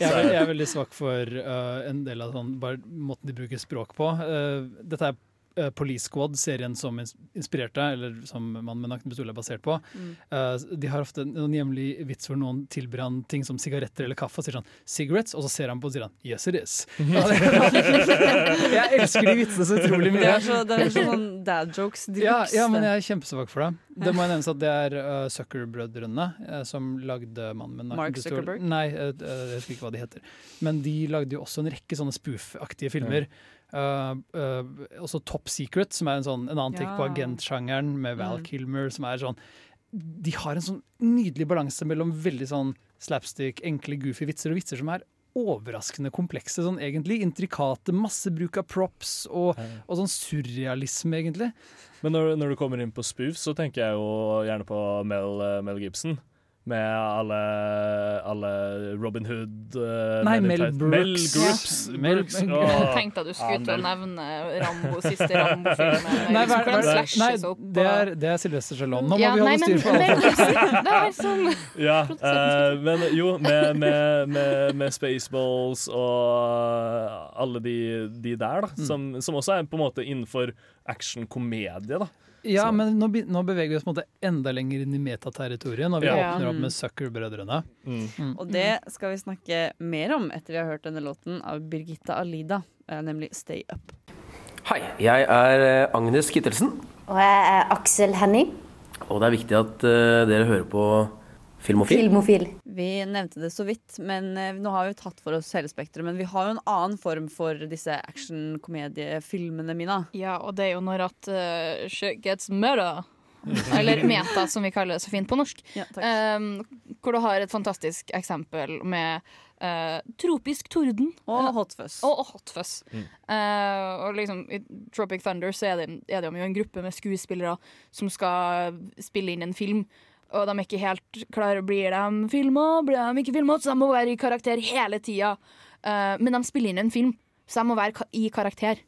Jeg er, jeg er veldig svak for uh, en del av sånn, bare måten de bruker språk på. Uh, dette er uh, Police Squad, serien som inspirerte, eller som 'Mannen med nakne pistol er basert på. Mm. Uh, de har ofte noen hjemlig vits hvor noen tilbyr han ting som sigaretter eller kaffe, og sier sånn 'cigarettes', og så ser han på og sier han 'yes it is'. jeg elsker de vitsene så utrolig mye. Det er så, det er sånn dad jokes. de Ja, ja, men jeg er kjempesvak for det. Det må jeg nevnes at det er uh, Zucker-brødrene uh, som lagde 'Mannen med Mark naken pistol'. Zuckerberg? Nei, jeg husker ikke hva de heter. Men de lagde jo også en rekke sånne spoof-aktige filmer. Uh, uh, også Top Secret, som er en, sånn, en annen ja. på Ja. agentsjangeren, med Val Mm. Kilmer, som er sånn De har en sånn nydelig balanse mellom veldig sånn slapstick, enkle, goofy vitser og vitser som er overraskende komplekse, sånn egentlig. Intrikate, masse bruk av props og, og sånn surrealisme, egentlig. Men når, når du kommer inn på spoof, så tenker jeg jo gjerne på Mel, eh, Mel Gibson. Med alle, alle Robin Hood uh, Nei, Mel Brooks. Mel Brooks. Ja. Mel- Brooks. Oh. Jeg tenkte at du skulle Ja, til å nevne Rambo, siste Rambo-film. Nei, liksom, hva hva de er- nei, det er, det er Sylvester Stallone. Nå må Ja, vi nei, holde styr på alt. Det som Ja, uh, men jo, med, med, med, med Spaceballs og alle de, de der, da, Mm. som, som også er på en måte innenfor action-komedie, da. Ja, men nå, nå beveger vi oss på en måte enda lenger inn i metaterritoriet når vi Ja. åpner opp Mm. med Zucker-brødrene. Mm. Og det skal vi snakke mer om etter vi har hørt denne låten av Birgitta Alida, eh, nemlig 'Stay Up'. Hei, jeg er eh, Agnes Kittelsen, Og jeg er Aksel Henning. og det er viktig at eh, dere hører på Filmofil. Filmofil. Vi nevnte det så vidt, men eh, nå har vi tatt for oss hele spekteret. Men vi har jo en annen form for disse action-komediefilmene, Mina. Ja, og det er jo når at uh, shit gets murder. Eller meta, som vi kaller det så fint på norsk. um, hvor du har et fantastisk eksempel med uh, tropisk torden. Og hot fuzz. Og, og hot fuzz. Mm. Uh, og liksom, I Tropic Thunder så er det, er det jo en gruppe med skuespillere som skal spille inn en film. Og de er ikke helt klare. Blir de filma? Blir de ikke filma? Så de må være i karakter hele tida. Uh, men de spiller inn en film, så de må være ka i karakter.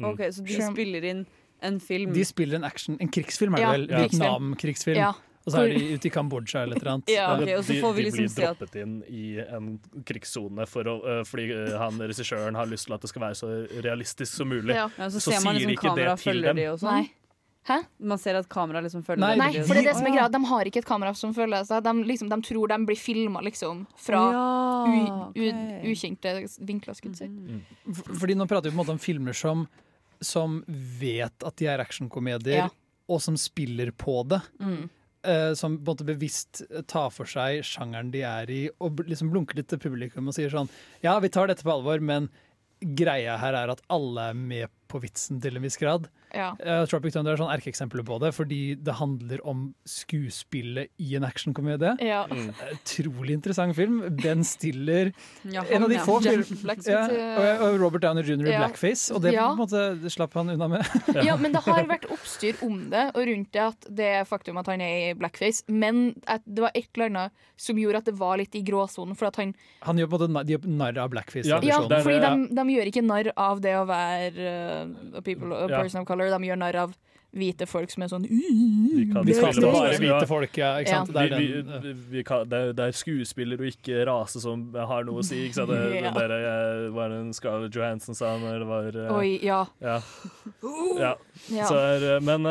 Ok, Så de spiller inn en film De spiller en action, en krigsfilm, er det Ja, vel? krigsfilm. Vietnam-krigsfilm. Ja. Og så er de ute i Kambodsja eller et eller annet. Ja, okay, og så de, får vi de liksom blir droppet inn i en krigssone for øh, fordi uh, han regissøren har lyst til at det skal være så realistisk som mulig. Ja, så, så, man sier liksom ikke det til dem. de. Hæ? Man ser at kameraet liksom følger Nei, dem. for det er det som er greia. De har ikke et kamera som følger seg. De, liksom, de tror de blir filma liksom, fra Ja, u, u, ukjente vinkler, skulle jeg. Mm. Fordi nå prater vi på en måte om filmer som, som vet at de er actionkomedier, Ja. og som spiller på det. Mm. Uh, som på en måte bevisst tar for seg sjangeren de er i, og liksom blunker litt til publikum og sier sånn Ja, vi tar dette på alvor, men greia her er at alle er med på vitsen til en viss grad. Ja. Uh, Tropic Thunder er sånn erkeeksempler på det, fordi det handler om skuespillet i en actionkomedie. Ja. Mm. Utrolig interessant film. Ben Stiller Ja, En av de han, få ja. film- Jack Black, ja, skulle jeg si. og, Robert Downer jr. i Ja. blackface, og det, Ja. på en måte, det slapp han unna med. Ja, men det har vært oppstyr om det, og rundt det at det er faktum at han er i blackface. Men at det var et eller annet som gjorde at det var litt i gråsonen. For at han Han gjør på en måte nar- de gjør narr av Ja, blackface. Ja, fordi de, de gjør ikke narr av det å være uh, a people, a Ja. person of color. De gjør narr av hvite folk som er sånn Vi kan kaster bare hvite folk, ja. Ikke sant? Vi, Det er vi, den, vi, vi kan, det, er, det er skuespiller og ikke rase som har noe å si. Ikke sant? Det, Ja. der, eh, var det en Scarlett Johansson sa når det var eh, Oi, ja. Ja. ja. Ja. Så er, eh, men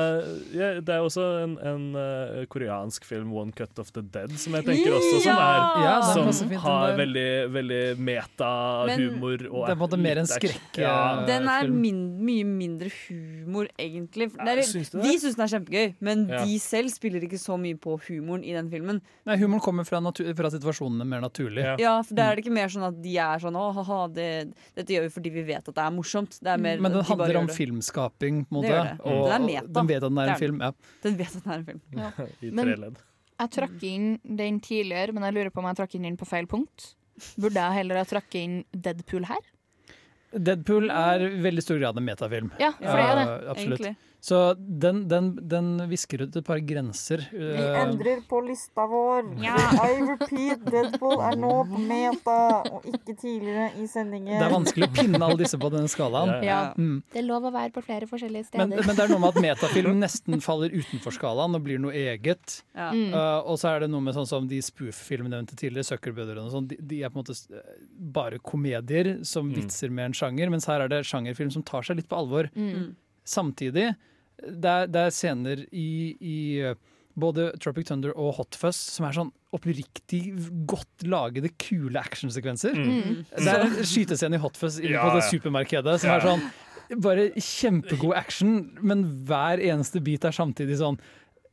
ja, det er også en, en koreansk film, 'One Cut of the Dead', som jeg tenker også som, er, Ja, som har veldig, veldig meta-humor. Det er på en måte mer en skrekk, Ja. Den er min, mye mindre humor, egentlig. Det er, syns det? vi syns den er kjempegøy, men Ja. de selv spiller ikke så mye på humoren i den filmen. Nei, humoren kommer fra, fra situasjonene mer naturlig. Ja, for Da er det ikke mer sånn at de er sånn Å, ha-ha, det, dette gjør vi fordi vi vet at det er morsomt. Det er mer, Men den de handler om det. filmskaping, på en Det måte. gjør det. Og, Den og meta. den vet at den er en film. Ja. Den vet at den er en film. Ja. I tre ledd. Jeg trakk inn den tidligere, men jeg lurer på om jeg trakk inn den på feil punkt. Burde jeg heller ha trakk inn Deadpool her? Deadpool er i veldig stor grad en metafilm. Ja, for det er det, uh, absolutt. egentlig. Så den, den, den visker ut et par grenser. Vi endrer på lista vår. I repeat, Deadpool er nå på meta, og ikke tidligere i sendingen. Det er vanskelig å pinne alle disse på denne skalaen. Ja. Mm. Det er lov å være på flere forskjellige steder. Men, men det er noe med at metafilm nesten faller utenfor skalaen og blir noe eget. Ja. Mm. Uh, og så er det noe med sånn som de spoof-filmene nevnte tidligere, Zuckerbrødrene og sånn, de, de er på en måte bare komedier som Mm. vitser med en sjanger, mens her er det sjangerfilm som tar seg litt på alvor. Mm. Samtidig, det er, det er scener i, i både Tropic Thunder og Hot Fuzz som er sånn oppriktig godt lagede, kule actionsekvenser. Mm. Det er en skytescene i Hot Fuzz inne Ja, på det supermarkedet som Ja. er sånn bare kjempegod action, men hver eneste bit er samtidig sånn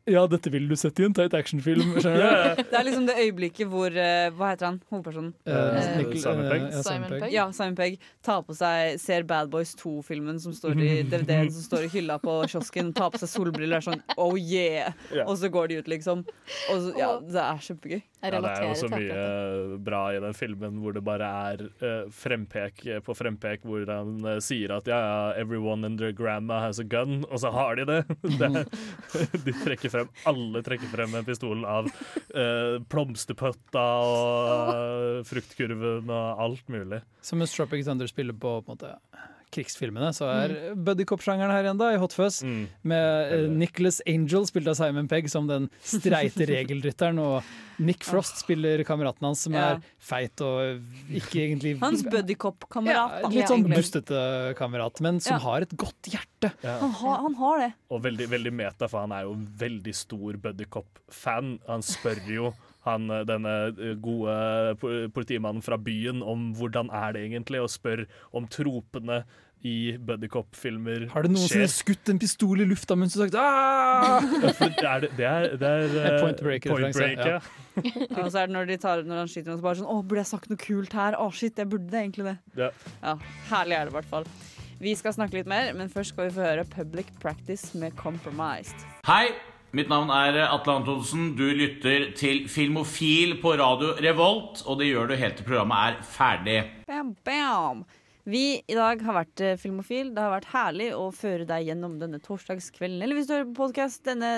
Ja, dette ville du sett i en tight actionfilm, du? Det er liksom det øyeblikket hvor uh, Hva heter han? Hovedpersonen? Uh, Eh, Nickel- Simon Pegg. eh, ja, Simon Pegg. Ja, Simon Pegg tar på seg, ser Bad Boys 2-filmen som står i DVD-en som står i hylla på kiosken, tar på seg solbriller og er sånn oh yeah! yeah. Og så går de ut, liksom. Og så, ja, det er kjempegøy. Ja, det er jo så mye bra i den filmen hvor det bare er uh, frempek på frempek hvor han uh, sier at ja, ja, everyone in their grandma has a gun, og så har de det. det de trekker frem, alle trekker frem en pistol av uh, plomsterpøtta og eh, fruktkurven og alt mulig. Som en Tropic Thunder spiller på, på en måte, krigsfilmene, så er buddycop-sjangeren her da, i Hot Fuzz. Med uh, Nicholas Angel, spilt av Simon Pegg, som den streite regelrytteren. Og Nick Frost spiller kameraten hans, som Ja. er feit og ikke egentlig Hans buddycop-kamerat. Ja, Litt sånn bustete kamerat, men som Ja. har et godt hjerte. Han, har- han har det. Og veldig, veldig meta, for han er jo en veldig stor Buddycop-fan. Han spør jo han, eh, denne eh, gode politimannen fra byen om hvordan er det egentlig, og spør om tropene i Buddycop-filmer Har du noensinne skutt en pistol i lufta mens du har sagt ah! Ja, for det er, det er, det er uh, Point Break-referanse, Break, ja. Ja, Og så er det når, de tar, når han skyter, og så bare sånn Å, burde jeg sagt noe kult her? Å, shit, jeg burde det egentlig det. Ja. Ja, Herlig er det i hvert fall. Vi skal snakke litt mer, men først skal vi få høre Public Practice med Compromised. Hei, Mitt navn er Atle Antonsen. Du lytter til Filmofil på radio Revolt, og det gjør du helt til programmet er ferdig. Bam, bam. Vi i dag har vært eh, Filmofil. Det har vært herlig å føre deg gjennom denne torsdagskvelden. Eller hvis du hører på podkast denne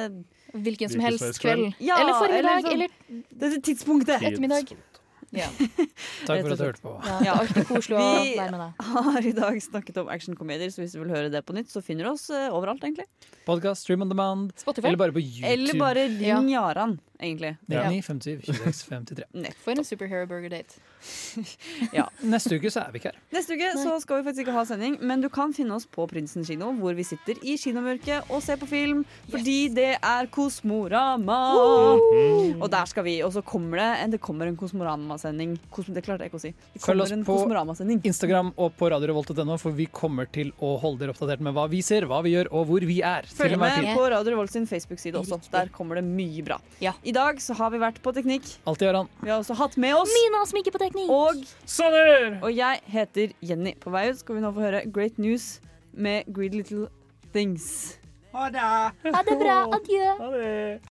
Hvilken som helst kveld. Ja, eller formiddag, sånn- eller Dette tidspunktet. ettermiddag. Ja. Takk for at du hørte på. Ja, alltid koselig å Vi være med deg. har i dag snakket om actionkomedier, så hvis du vil høre det på nytt, så finner du oss eh, overalt, egentlig. Podkast, stream on demand, Spotify. eller bare på YouTube. Eller bare ring Jaran, egentlig. 99 57 26 53. For en superhero burger date. Ja. Neste uke så er vi ikke her. Neste uke så skal vi faktisk ikke ha sending, men du kan finne oss på Prinsen kino, hvor vi sitter i kinomørket og ser på film, fordi det er Kosmorama. Og der skal vi. Og så kommer det, det kommer en Kosmorama-sending. Kosmo, det klarte jeg ikke å si. Det Følg oss på Instagram og på radiorevolt.no, for vi kommer til å holde dere oppdatert med hva vi ser, hva vi gjør og hvor vi er. Følg med på Radio Revolt sin Facebook-side også. Der kommer det mye bra. I dag så har vi vært på Teknikk. Alltid han. Vi har også hatt med oss Mina som ikke på teknikk. Og Sanner! Og jeg heter Jenny. På vei ut skal vi nå få høre Great News med Greedy Little Things. Ha det bra. Adjø.